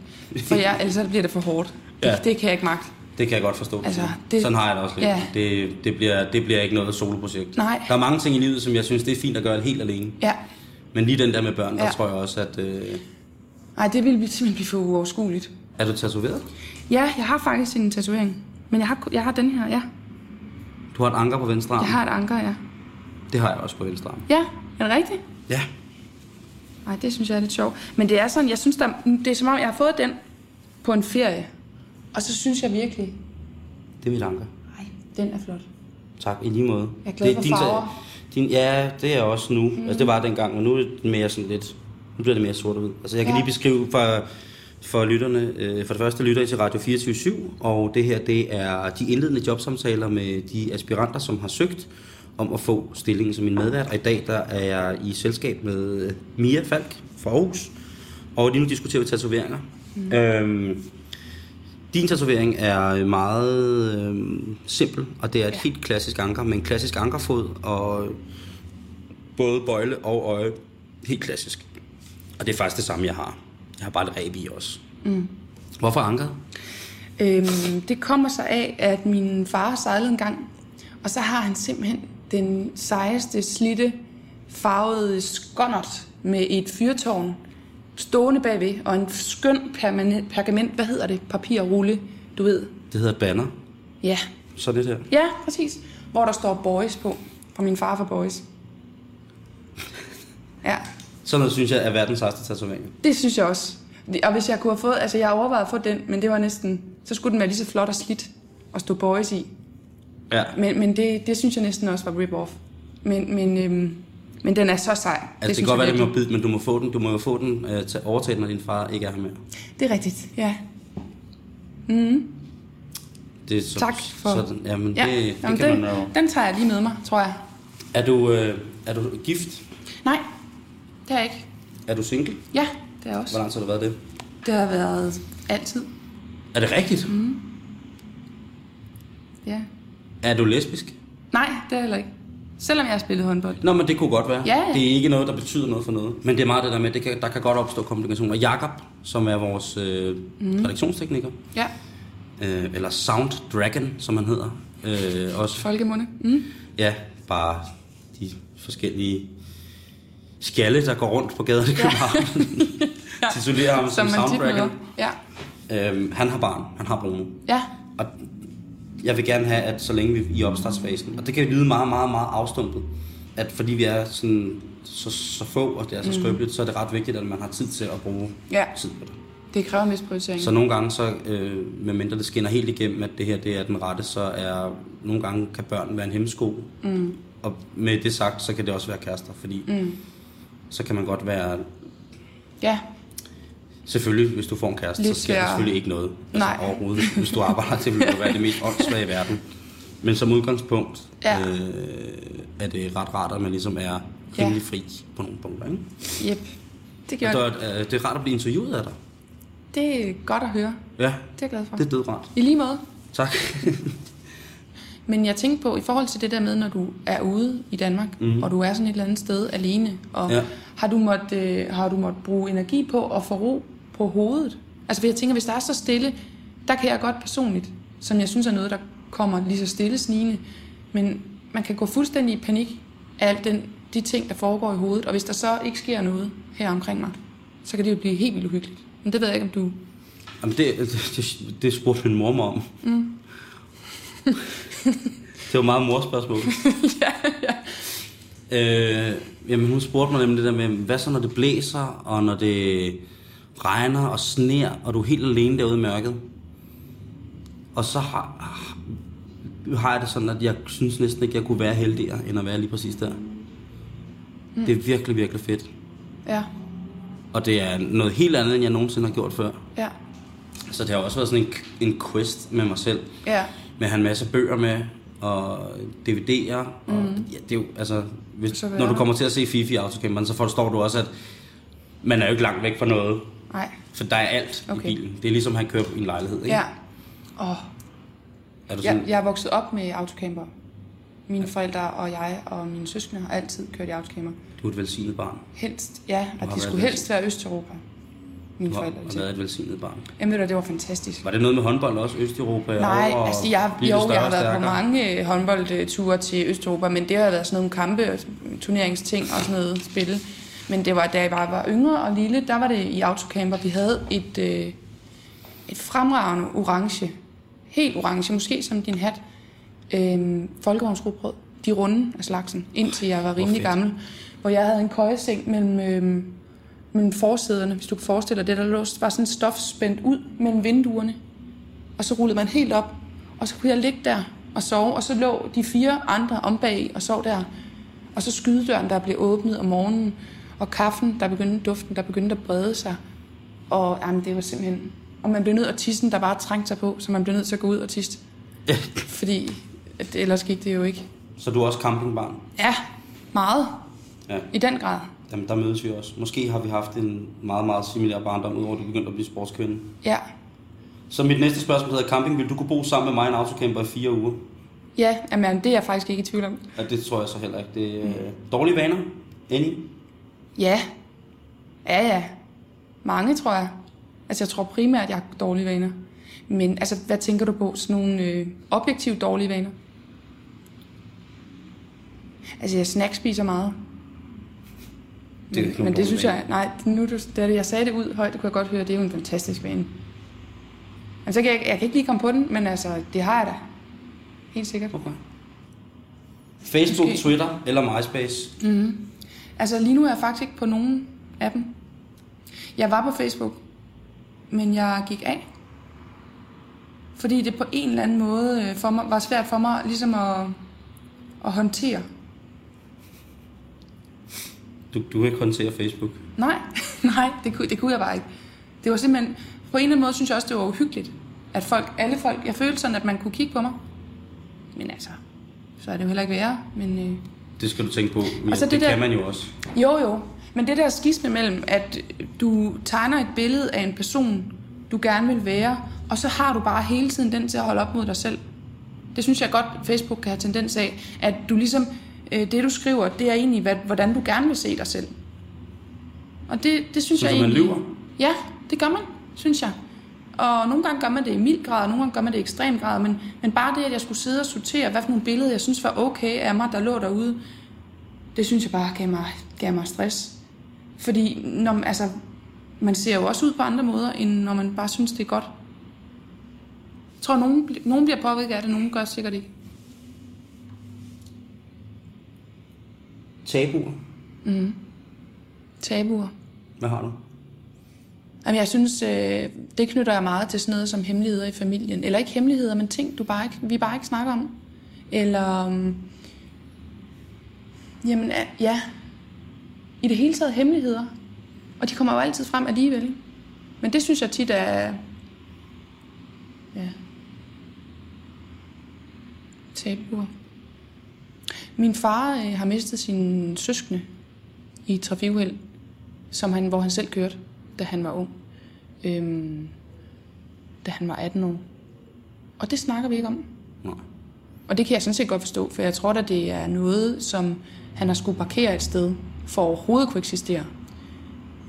For jeg, ellers så bliver det for hårdt. Det, Ja. det kan jeg ikke magte. Det kan jeg godt forstå. Altså, det, Sådan har jeg det også lidt. Ja. Det, det, bliver, det bliver ikke noget soloprojekt. Nej. Der er mange ting i livet, som jeg synes, det er fint at gøre helt alene. Ja. Men lige den der med børn, der Ja. tror jeg også, at... Øh, Nej, det ville simpelthen blive for uoverskueligt. er du tatoveret? Ja, jeg har faktisk en tatovering. Men jeg har, jeg har den her, ja. Du har et anker på venstre arm. Jeg har et anker, ja. Det har jeg også på venstre arm. Ja, er det rigtigt? Ja. Nej, det synes jeg er lidt sjovt. Men det er sådan, jeg synes, der, det er som om, jeg har fået den på en ferie. Og så synes jeg virkelig, Det er mit anker. nej, den er flot. Tak, i lige måde. Jeg er glad det, for din, farver. Din, ja, det er jeg også nu. Mm. Altså, det var dengang, men nu er det mere sådan lidt... Nu bliver det mere sort og hvid. Altså, jeg kan Ja. lige beskrive for, for lytterne... Øh, for det første lytter I til Radio 24 og det her, det er de indledende jobsamtaler med de aspiranter, som har søgt om at få stillingen som min medvært. Og i dag, der er jeg i selskab med Mia Falk fra Aarhus Og lige nu diskuterer vi tatoveringer. Mm. Øhm, din tatovering er meget øhm, simpel, og det er et ja. helt klassisk anker med en klassisk ankerfod og både bøjle og øje. Helt klassisk. Og det er faktisk det samme, jeg har. Jeg har bare et ræb i også. Mm. Hvorfor ankeret? Øhm, det kommer sig af, at min far sejlede en gang, og så har han simpelthen den sejeste, slitte, farvede skonnert med et fyrtårn stående bagved, og en skøn permanent, pergament, hvad hedder det, papirrulle, du ved. Det hedder banner. Ja, Sådan det der. ja, præcis. Hvor der står boys på, fra min far for boys. Ja, Sådan noget synes jeg er verdens sejeste tatovering. det synes jeg også. Og hvis jeg kunne have fået, altså jeg overvejede at få den, men det var næsten, så skulle den være lige så flot og slidt og stå boys i. Ja. Men, men det, det synes jeg næsten også var rip-off. Men, men, øhm, men den er så sej. Altså, det, det kan godt være, det må virkelig. bide, men du må få den, du må jo få den øh, til overtage når din far ikke er her mere. Det er rigtigt, ja. Det er så, Tak for- Sådan, jamen, ja. det, det Jamen, kan den, man jo. den tager jeg lige med mig, tror jeg. Er du, øh, er du gift? Nej, det er jeg ikke. Er du single? Ja, det er jeg Hvor også. lang tid har du været det? Det har været altid. Er det rigtigt? Mm. Ja. Er du lesbisk? Nej, det er heller ikke. Selvom jeg har spillet håndbold. Nå, men det kunne godt være. Ja, ja. Det er ikke noget, der betyder noget for noget. Men det er meget det der med, det kan, der kan godt opstå komplikationer. Jakob, som er vores øh, mm. redaktionstekniker, Ja, øh, eller Sound Dragon, som han hedder, øh, også folkemunde. Mm. Ja, bare de forskellige skalle, der går rundt på gaderne i København. ja. Titulerer ham som, Som Sounddragon. møder. Ja. Øhm, han har barn, han har Bruno. Ja, Og jeg vil gerne have, at så længe vi er i opstartsfasen, og det kan lyde meget, meget, meget afstumpet, at fordi vi er sådan, så, så få, og det er så skrøbeligt, så er det ret vigtigt, at man har tid til at bruge Ja. tid på det. det kræver en vis prioritering. Så nogle gange, så, øh, medmindre det skinner helt igennem, at det her det er den rette, så er nogle gange kan børn være en hemmesko. Mm. Og med det sagt, så kan det også være kærester, fordi mm. så kan man godt være... Ja, Selvfølgelig, hvis du får en kæreste, Lidt så sker der selvfølgelig ikke noget. Altså, Nej. Overhovedet. Hvis du arbejder til, vil det være det mest åndssvage i verden. Men som udgangspunkt Ja. øh, er det ret rart, at man ligesom er Ja. rimelig fri på nogle punkter. Ikke? yep. Det der, det. er- det er rart at blive interviewet af dig. Det er godt at høre. Ja, Det er jeg glad for. det er dødrart. I lige måde. Tak. Men jeg tænkte på, i forhold til det der med, når du er ude i Danmark, mm. og du er sådan et eller andet sted alene, og Ja. ja. har, du måtte, øh, har du måtte bruge energi på at få ro på hovedet? Altså, for jeg tænker, hvis der er så stille, der kan jeg godt personligt, som jeg synes er noget, der kommer lige så stille snigende, men man kan gå fuldstændig i panik af alt den, de ting, der foregår i hovedet, og hvis der så ikke sker noget her omkring mig, så kan det jo blive helt vildt uhyggeligt. Men det ved jeg ikke, om du... Jamen, det, det, det spurgte min mor mig om. Mm. det var meget morspørgsmål. ja, ja. Øh, jamen, hun spurgte mig nemlig det der med, hvad så når det blæser, og når det regner og sner, og du er helt alene derude i mørket? Og så har, har jeg det sådan, at jeg synes næsten ikke, jeg kunne være heldigere, end at være lige præcis der. Mm. Det er virkelig, virkelig fedt. Ja, Og det er noget helt andet, end jeg nogensinde har gjort før. ja, Så det har også været sådan en, en quest med mig selv. ja, Med at have en masse bøger med, og DVD'er. Og, ja, det er jo, altså, hvis, når du er kommer til at se Fifi Autocamperen, så forstår du også, at man er jo ikke langt væk fra noget. Nej, For der er alt okay. I bilen. Det er ligesom han kører i en lejlighed, ikke? ja. Åh, Er du sådan, Jeg, jeg er vokset op med autocamper. Mine forældre og jeg og mine søskende har altid kørt i autocamper. Du er et velsignet barn. Helst, ja, været de skulle helst være Østeuropa. Mine Du har, forældre. har været et velsignet barn. Jamen ved du, det var fantastisk. Var det noget med håndbold også? Østeuropa? Nej, og, altså jeg, jo, jeg har og været på stærkere? mange øh, håndboldture til Østeuropa, men det har været sådan nogle kampe, og turneringsting og sådan noget spil. Men det var, da jeg bare var yngre og lille, der var det i autocamper. Vi havde et, øh, et fremragende orange, helt orange, måske som din hat, øh, folkevognsrugbrød. De runde af slagsen, indtil jeg var rimelig gammel. Hvor jeg havde en køjeseng mellem, øh, mellem forsæderne, hvis du kan forestille dig det. Der lå, var sådan stof spændt ud mellem vinduerne. Og så rullede man helt op, og så kunne jeg ligge der og sove, og så lå de fire andre om bag og sov der. Og så skydedøren, der blev åbnet om morgenen, og kaffen, der begyndte, duften, der begyndte at brede sig. Og jamen, det var simpelthen... Og man blev nødt at tissen, der bare trængte sig på, så man blev nødt til at gå ud og tisse. Fordi at ellers gik det jo ikke. Så du er også campingbarn? Ja, meget. Ja. I den grad. Jamen, der mødes vi også. Måske har vi haft en meget, meget similær barndom, udover at du begyndte at blive sportskvinde. Ja. Så mit næste spørgsmål hedder camping. Vil du kunne bo sammen med mig i en autocamper i fire uger? Ja, jamen, det er jeg faktisk ikke i tvivl om. Ja, det tror jeg så heller ikke. Det er øh, dårlige vaner. Enig? Ja. Ja, ja. Mange, tror jeg. Altså, jeg tror primært, at jeg har dårlige vaner. Men altså, hvad tænker du på? Sådan nogle øh, objektivt dårlige vaner? Altså, jeg snackspiser meget. Det er ikke Men det synes vane. jeg, nej, nu du, da jeg sagde det ud højt, det kunne jeg godt høre, det er jo en fantastisk vane. Altså, så kan jeg, jeg kan ikke lige komme på den, men altså, det har jeg da. Helt sikkert. Okay. Facebook, Måske. Twitter eller MySpace? Altså lige nu er jeg faktisk ikke på nogen af dem. Jeg var på Facebook, men jeg gik af. Fordi det på en eller anden måde øh, for mig, var svært for mig ligesom at, at håndtere. Du, du kan ikke håndtere Facebook. Nej, nej, det kunne, det kunne jeg bare ikke. Det var simpelthen, på en eller anden måde synes jeg også, det var uhyggeligt. At folk, alle folk, jeg følte sådan, at man kunne kigge på mig. Men altså, så er det jo heller ikke værre. Men, øh, Det skal du tænke på. Men Og så det, det der- kan man jo også. Jo, jo. Men det der skisme mellem, at du tegner et billede af en person, du gerne vil være, og så har du bare hele tiden den til at holde op mod dig selv. Det synes jeg godt, Facebook kan have tendens af, at du ligesom, øh, det du skriver, det er egentlig, hvad, hvordan du gerne vil se dig selv. Og det, det synes Så jeg man egentlig... lyver? Ja, det gør man, synes jeg. Og nogle gange gør man det i mild grad, og nogle gange gør man det i ekstrem grad, men, men bare det, at jeg skulle sidde og sortere, hvad for nogle billeder, jeg synes var okay af mig, der lå derude, det synes jeg bare gav mig, gav mig stress. Fordi når, man- altså, man ser jo også ud på andre måder, end når man bare synes, det er godt. Jeg tror, nogen, nogen bliver påvirket af det, nogen gør sikkert ikke. Tabuer. Tabuer. Hvad har du? Jamen, jeg synes, øh, det knytter jeg meget til sådan noget som hemmeligheder i familien. Eller ikke hemmeligheder, men ting, du bare ikke, vi bare ikke snakker om. Eller, Øh, jamen, ja, i det hele taget hemmeligheder. Og de kommer jo altid frem alligevel. Men det synes jeg tit er, ja, tabuer. Min far øh, har mistet sine søskende i et trafikuheld, som han, hvor han selv kørte, da han var ung. Øhm, da han var 18 år. Og det snakker vi ikke om. Nej. Og det kan jeg sådan set godt forstå, for jeg tror at det er noget, som han har skulle parkere et sted, for overhovedet kunne eksistere.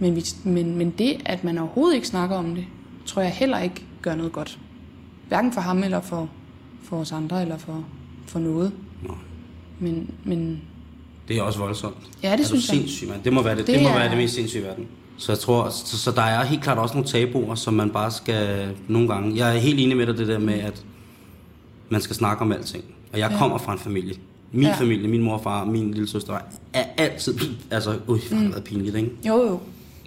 Men, vi, men, men det, at man overhovedet ikke snakker om det, tror jeg heller ikke gør noget godt. Hverken for ham eller for, for os andre, eller for, for noget. Nej. Men, men Det er også voldsomt. Ja, det er synes jeg. sindssyg, mand. Det må være det, det, Det det må er- være det mest sindssyge i verden. Så jeg tror, så, så der er helt klart også nogle tabuer, som man bare skal nogle gange. Jeg er helt enig med dig det der med, at man skal snakke om alting. Og jeg Ja. kommer fra en familie. Min Ja. ja. familie, min mor og far, min lille søster, er altid, altså, ui, det har været pinligt, ikke? jo jo,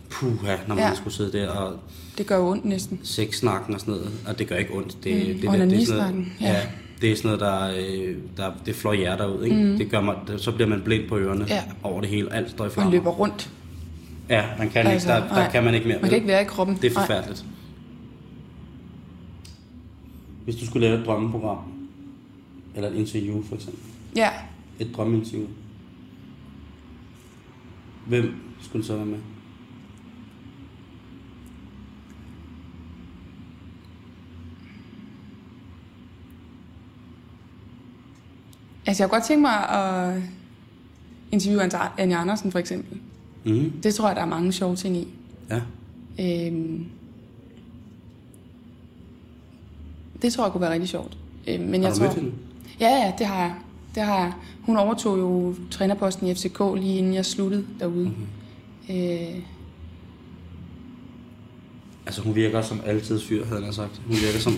Puha, når man Ja. ja. skulle sidde der og det gør jo ondt næsten. sexsnakken og sådan noget. Og det gør ikke ondt. Det, Mm, det, det, det, er sådan noget, ja. ja. det er sådan noget, der, øh, der det flår hjerter ud. Ikke? Mm. Det gør man, så bliver man blind på ørerne Ja. over det hele. Alt står i Man flammer. løber rundt. Ja, man kan Altså, ikke. Der, der nej. kan man ikke mere. Man kan ikke være i kroppen. Det er Nej. forfærdeligt. Hvis du skulle lave et drømmeprogram, eller et interview for eksempel. Ja, Et drømmeinterview. Hvem skulle så være med? altså jeg kunne godt tænke mig at interviewe Anja Andersen for eksempel. Mm. Det tror jeg, der er mange sjove ting i. Ja. Øhm, det tror jeg kunne være rigtig sjovt. Øhm, men Har jeg du tror, mødt hende? Ja, ja, det har jeg. Det har jeg. Hun overtog jo trænerposten i FCK lige inden jeg sluttede derude. Mhm. Mm-hmm. Øh, Altså hun virker som altid fyr, havde jeg sagt. Hun virker som,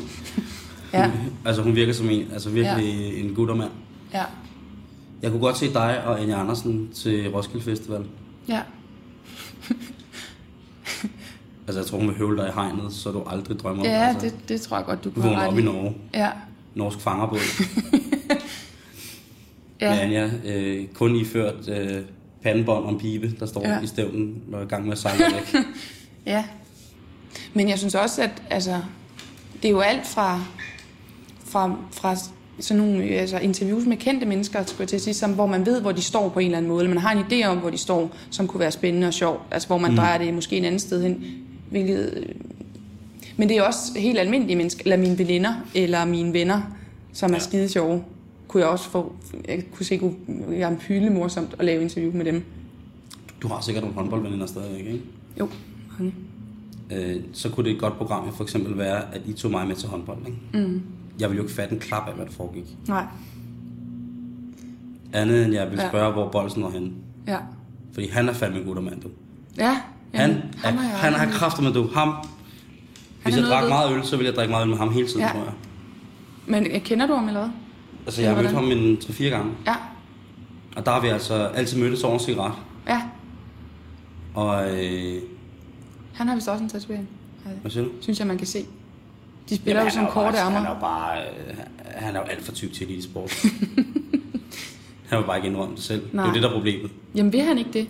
ja, altså hun virker som en, altså virkelig ja. en guttermand. ja, Jeg kunne godt se dig og Anja Andersen til Roskilde Festival. Ja. Altså jeg tror hun vil høvle dig i hegnet, så du aldrig drømmer om Ja, altså, det, det tror jeg godt, du kunne have vågner op i Norge. Ja, Norsk fangerbåd. ja. Med Anja, øh, kun iført øh, pandebånd om pibe, der står Ja. i stævnen, er i gang med at sejle væk. Ja. Men jeg synes også, at altså, det er jo alt fra, fra, fra sådan nogle øh, altså interviews med kendte mennesker, skulle jeg til at sige, som, hvor man ved, hvor de står på en eller anden måde, eller man har en idé om, hvor de står, som kunne være spændende og sjov, altså hvor man mm. drejer det måske en anden sted hen, hvilket... øh, Men det er også helt almindelige mennesker, eller mine veninder, eller mine venner, som er Ja. skide sjove, kunne jeg også få, jeg kunne se, kunne, jeg er pyle morsomt at lave interview med dem. Du har sikkert nogle håndboldveninder stadigvæk, ikke? Jo, mange. Øh, så kunne det et godt program for eksempel være, at I tog mig med til håndbold, ikke? Mm. Jeg ville jo ikke fatte en klap af, hvad der foregik. Nej, Andet end jeg ville Ja. spørge, hvor bolden var henne. ja. Fordi han er fandme en guttermand, du. Ja, Han, jamen, han, har jeg han har kræfter med du. Ham. Hvis er jeg drak ved. meget øl, så ville jeg drikke meget øl med ham hele tiden, Ja. tror jeg. Men øh, kender du ham eller hvad? Altså, jeg har mødt ham en 3-4 gange. Ja, Og der har vi altså altid mødtes over en cigaret. ja. Og, øh, Han har vist også en tatovering. hvad siger du? Synes jeg, man kan se. De spiller jo han sådan er korte bare, Han er jo bare, øh, han er jo alt for tyk til elite sport. han vil bare ikke indrømme det selv. Nej. Det er jo det, der er problemet. Jamen vil han ikke det?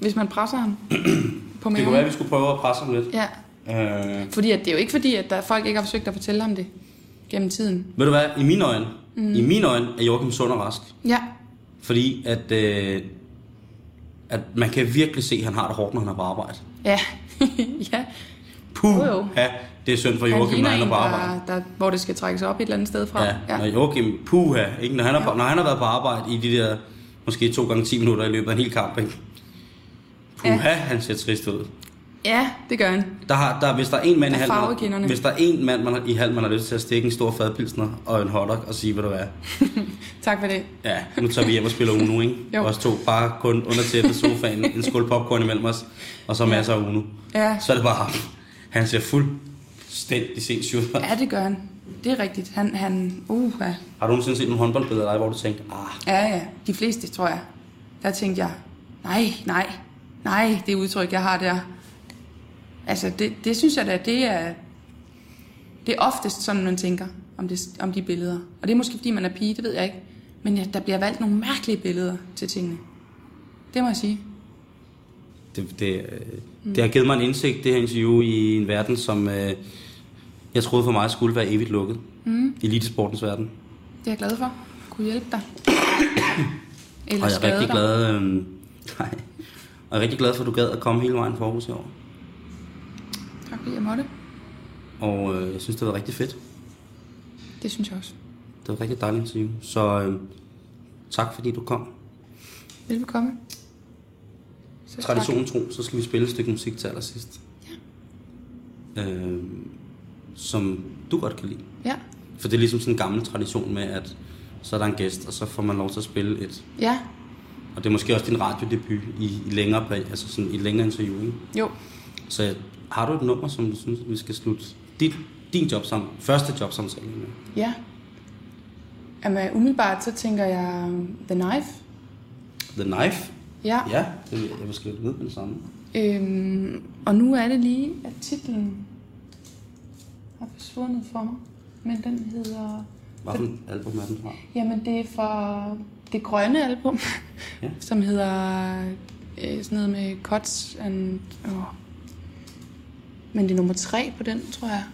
Hvis man presser ham på Det kunne være, at vi skulle prøve at presse ham lidt. Ja, Øh, fordi at det er jo ikke fordi, at der folk ikke har forsøgt at fortælle ham det gennem tiden. ved du hvad? I mine øjne, mm. i mine øjne er Joachim sund og rask. Ja, Fordi at, øh, at man kan virkelig se, at han har det hårdt, når han er på arbejde. ja, ja. Puh, Jo, jo. ja, det er synd for Joachim, når han er på arbejde. der, der, hvor det skal trækkes op et eller andet sted fra. Ja, ja. Når Joachim, puha, ikke? Når, han er, på, Ja. når han har været på arbejde i de der, måske to gange 10 minutter i løbet af en hel kamp, ikke? Puha, ja. han ser trist ud. ja, det gør han. Der har, der, hvis der er en mand i Der er halv, i kinderne. hvis der er en mand man har, i halv, man har lyst til at stikke en stor fadpilsner og en hotdog og sige, hvad du er. Tak for det. Ja, nu tager vi hjem og spiller Uno, ikke? Jo. Os to, bare kun under tæppet sofaen, en skål popcorn imellem os, og så masser af Uno. Ja. Så er det bare ham. Han ser fuldstændig sindssyg ud. Ja, det gør han. Det er rigtigt. Han, han, uh, ja. Har du nogensinde set nogle håndboldbilleder af dig, hvor du tænkte, ah, Ja, ja. De fleste, tror jeg. Der tænkte jeg, nej, nej, nej, det udtryk, jeg har der. Altså, det, det synes jeg da, det er, det er oftest sådan, man tænker om, det, om de billeder. Og det er måske, fordi man er pige, det ved jeg ikke. Men ja, der bliver valgt nogle mærkelige billeder til tingene. Det må jeg sige. Det, det, øh, det har givet mig en indsigt, det her interview, i en verden, som øh, jeg troede for mig skulle være evigt lukket. Mm. Elitesportens verden. Det er jeg glad for. At kunne hjælpe dig. Eller Og jeg er rigtig dig. glad, øh, nej, og jeg er rigtig glad for, at du gad at komme hele vejen fra Aarhus i år. Tak fordi jeg måtte. Og øh, jeg synes, det var rigtig fedt. Det synes jeg også. Det var rigtig dejligt interview. Så øh, tak fordi du kom. Velbekomme. Så. Traditionen tro, så skal vi spille et stykke musik til allersidst. Ja. Øh, som du godt kan lide. Ja. For det er ligesom sådan en gammel tradition med, at så er der en gæst, og så får man lov til at spille et Ja. Og det er måske også din radiodebut i, i længere, altså sådan i længere interview, ikke? Jo. Så har du et nummer, som du synes, vi skal slutte dit, din jobsam, første jobsamtale med? Ja. Jamen, umiddelbart så tænker jeg um, The Knife. The Knife? Ja. Ja, det jeg vil skrive det ned med det samme. Øhm, og nu er det lige, at titlen har forsvundet for mig. Men den hedder... Hvad for et album er den fra? Jamen, det er fra det grønne album, Ja. som hedder øh, sådan noget med Cuts and... Åh. Men det er nummer tre på den, tror jeg.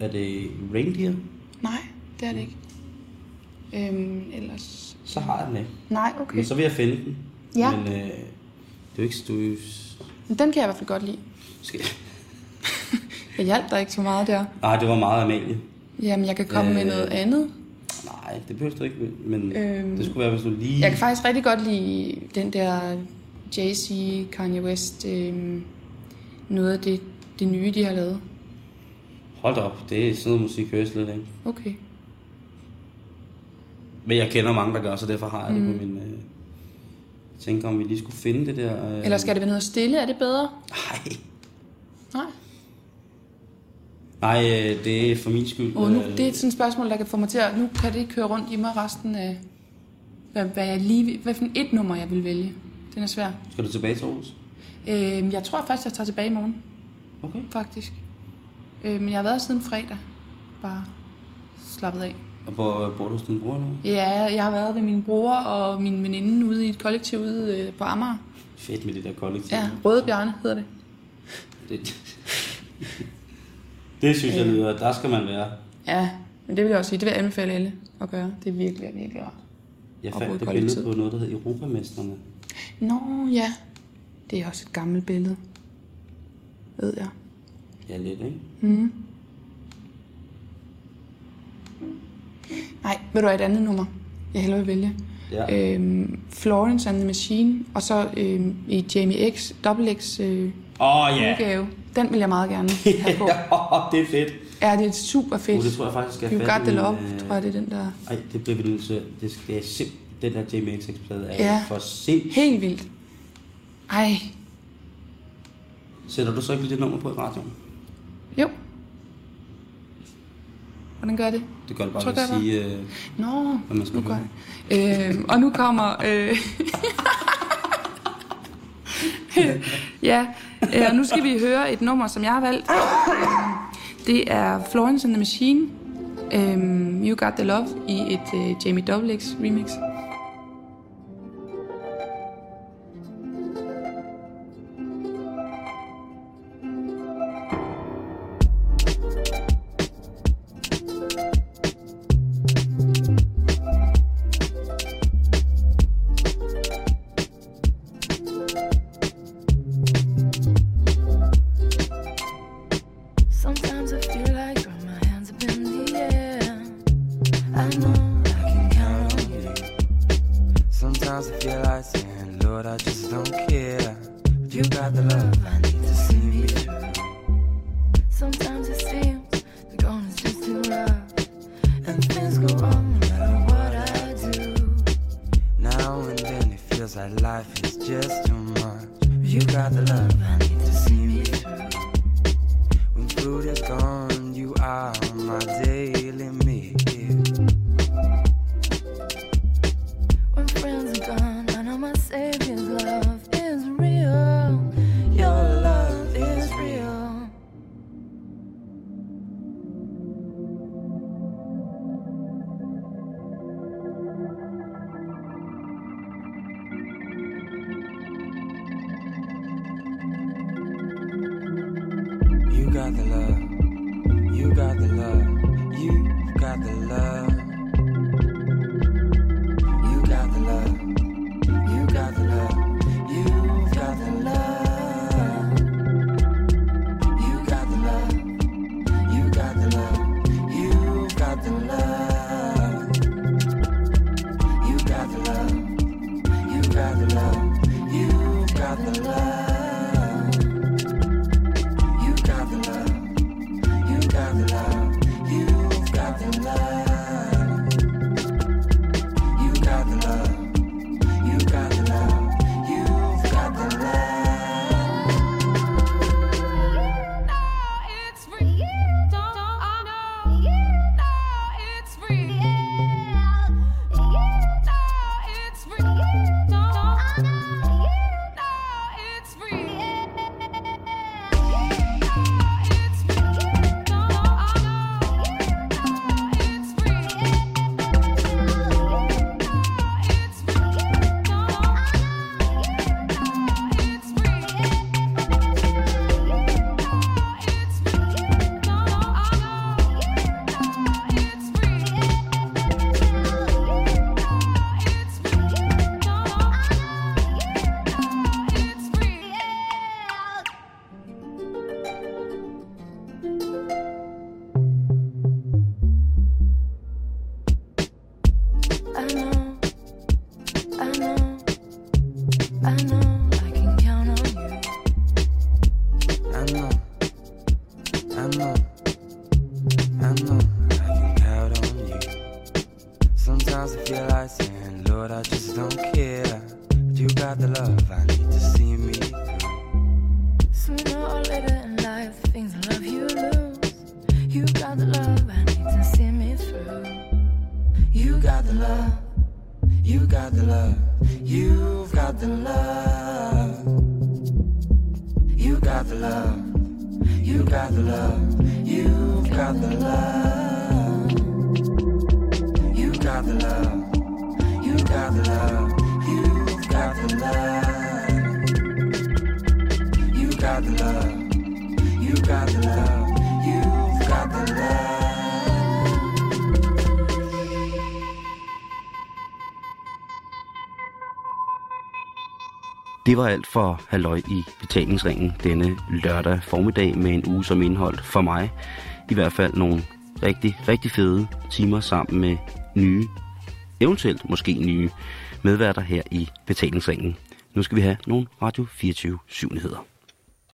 Er det Reindeer? Nej, det er det ikke. Øhm, ellers... Så har jeg den ikke. Nej, okay. Men så vil jeg finde den. Ja. Men øh, det er jo ikke... Du, Men den kan jeg i hvert fald godt lide. skal... Jeg hjalp dig ikke så meget der. Nej, det var meget Amalie. Jamen, jeg kan komme øh... med noget andet. Nej, det behøver du ikke, men Øhm, det skulle være, hvis du lige... Jeg kan faktisk rigtig godt lide den der Jay-Z, Kanye West, øhm, noget af det, det nye, de har lavet. Hold da op, det er sådan noget musik, hører slet ikke. Okay. Men jeg kender mange, der gør, så derfor har jeg mm. det på min... Øh... Tænker, om vi lige skulle finde det der... Øh... Eller skal det være noget stille? Er det bedre? Nej. Nej. Nej, øh, det er for min skyld. Og nu, øh, det er sådan et spørgsmål, der kan få mig til at... Nu kan det ikke køre rundt i mig resten af... Hvad, hvad, jeg lige, hvad for et nummer, jeg vil vælge. Den er svær. Skal du tilbage til Aarhus? Øhm, jeg tror faktisk, jeg tager tilbage i morgen, Okay. faktisk. Øh, men jeg har været siden fredag. Bare slappet af. Og hvor bor du hos din bror nu? Ja, jeg har været ved min bror og min veninde ude i et kollektiv ude øh, på Amager. Fedt med det der kollektiv. Ja, Røde Bjarne hedder det. Det, det synes jeg lyder, der skal man være. Ja, Men det vil jeg også sige, det vil jeg anbefale alle at gøre. Det er virkelig, virkelig rart. Jeg fandt et billede på noget, der hed Europamesterne. Nå, ja. Det er også et gammelt billede. Ved jeg. Ja, lidt, ikke? Nej, vil du have et andet nummer? Jeg hellere vil vælge. Ja. Øhm, Florence and the Machine, og så øhm, i Jamie X, Double X øh, oh, udgave. Den vil jeg meget gerne have på. det er fedt. Ja, det er super fedt. Uh, det tror jeg faktisk, jeg skal have fat i Love, øh, tror jeg, det er den der. Ej, det bliver vi nødt til. Det, skal- det er simpelthen... Den der Jamie XX-plade er Ja. for sindssygt. Helt vildt. Ej, Sætter du så ikke det nummer på i radioen? jo. Hvordan gør det? Det gør det bare ved at sige... Øh, Nå, Hvad man skal nu gør jeg. Øh, og nu kommer... Øh, ja, øh, og nu skal vi høre et nummer, som jeg har valgt. Øh, Det er Florence and the Machine. Um, you Got the Love i et uh, Jamie Double X remix. my day. Det var alt for Halløj i betalingsringen denne lørdag formiddag med en uge som indhold for mig. I hvert fald nogle rigtig, rigtig fede timer sammen med nye, eventuelt måske nye medværter her i betalingsringen. Nu skal vi have nogle Radio 24 7 nyheder.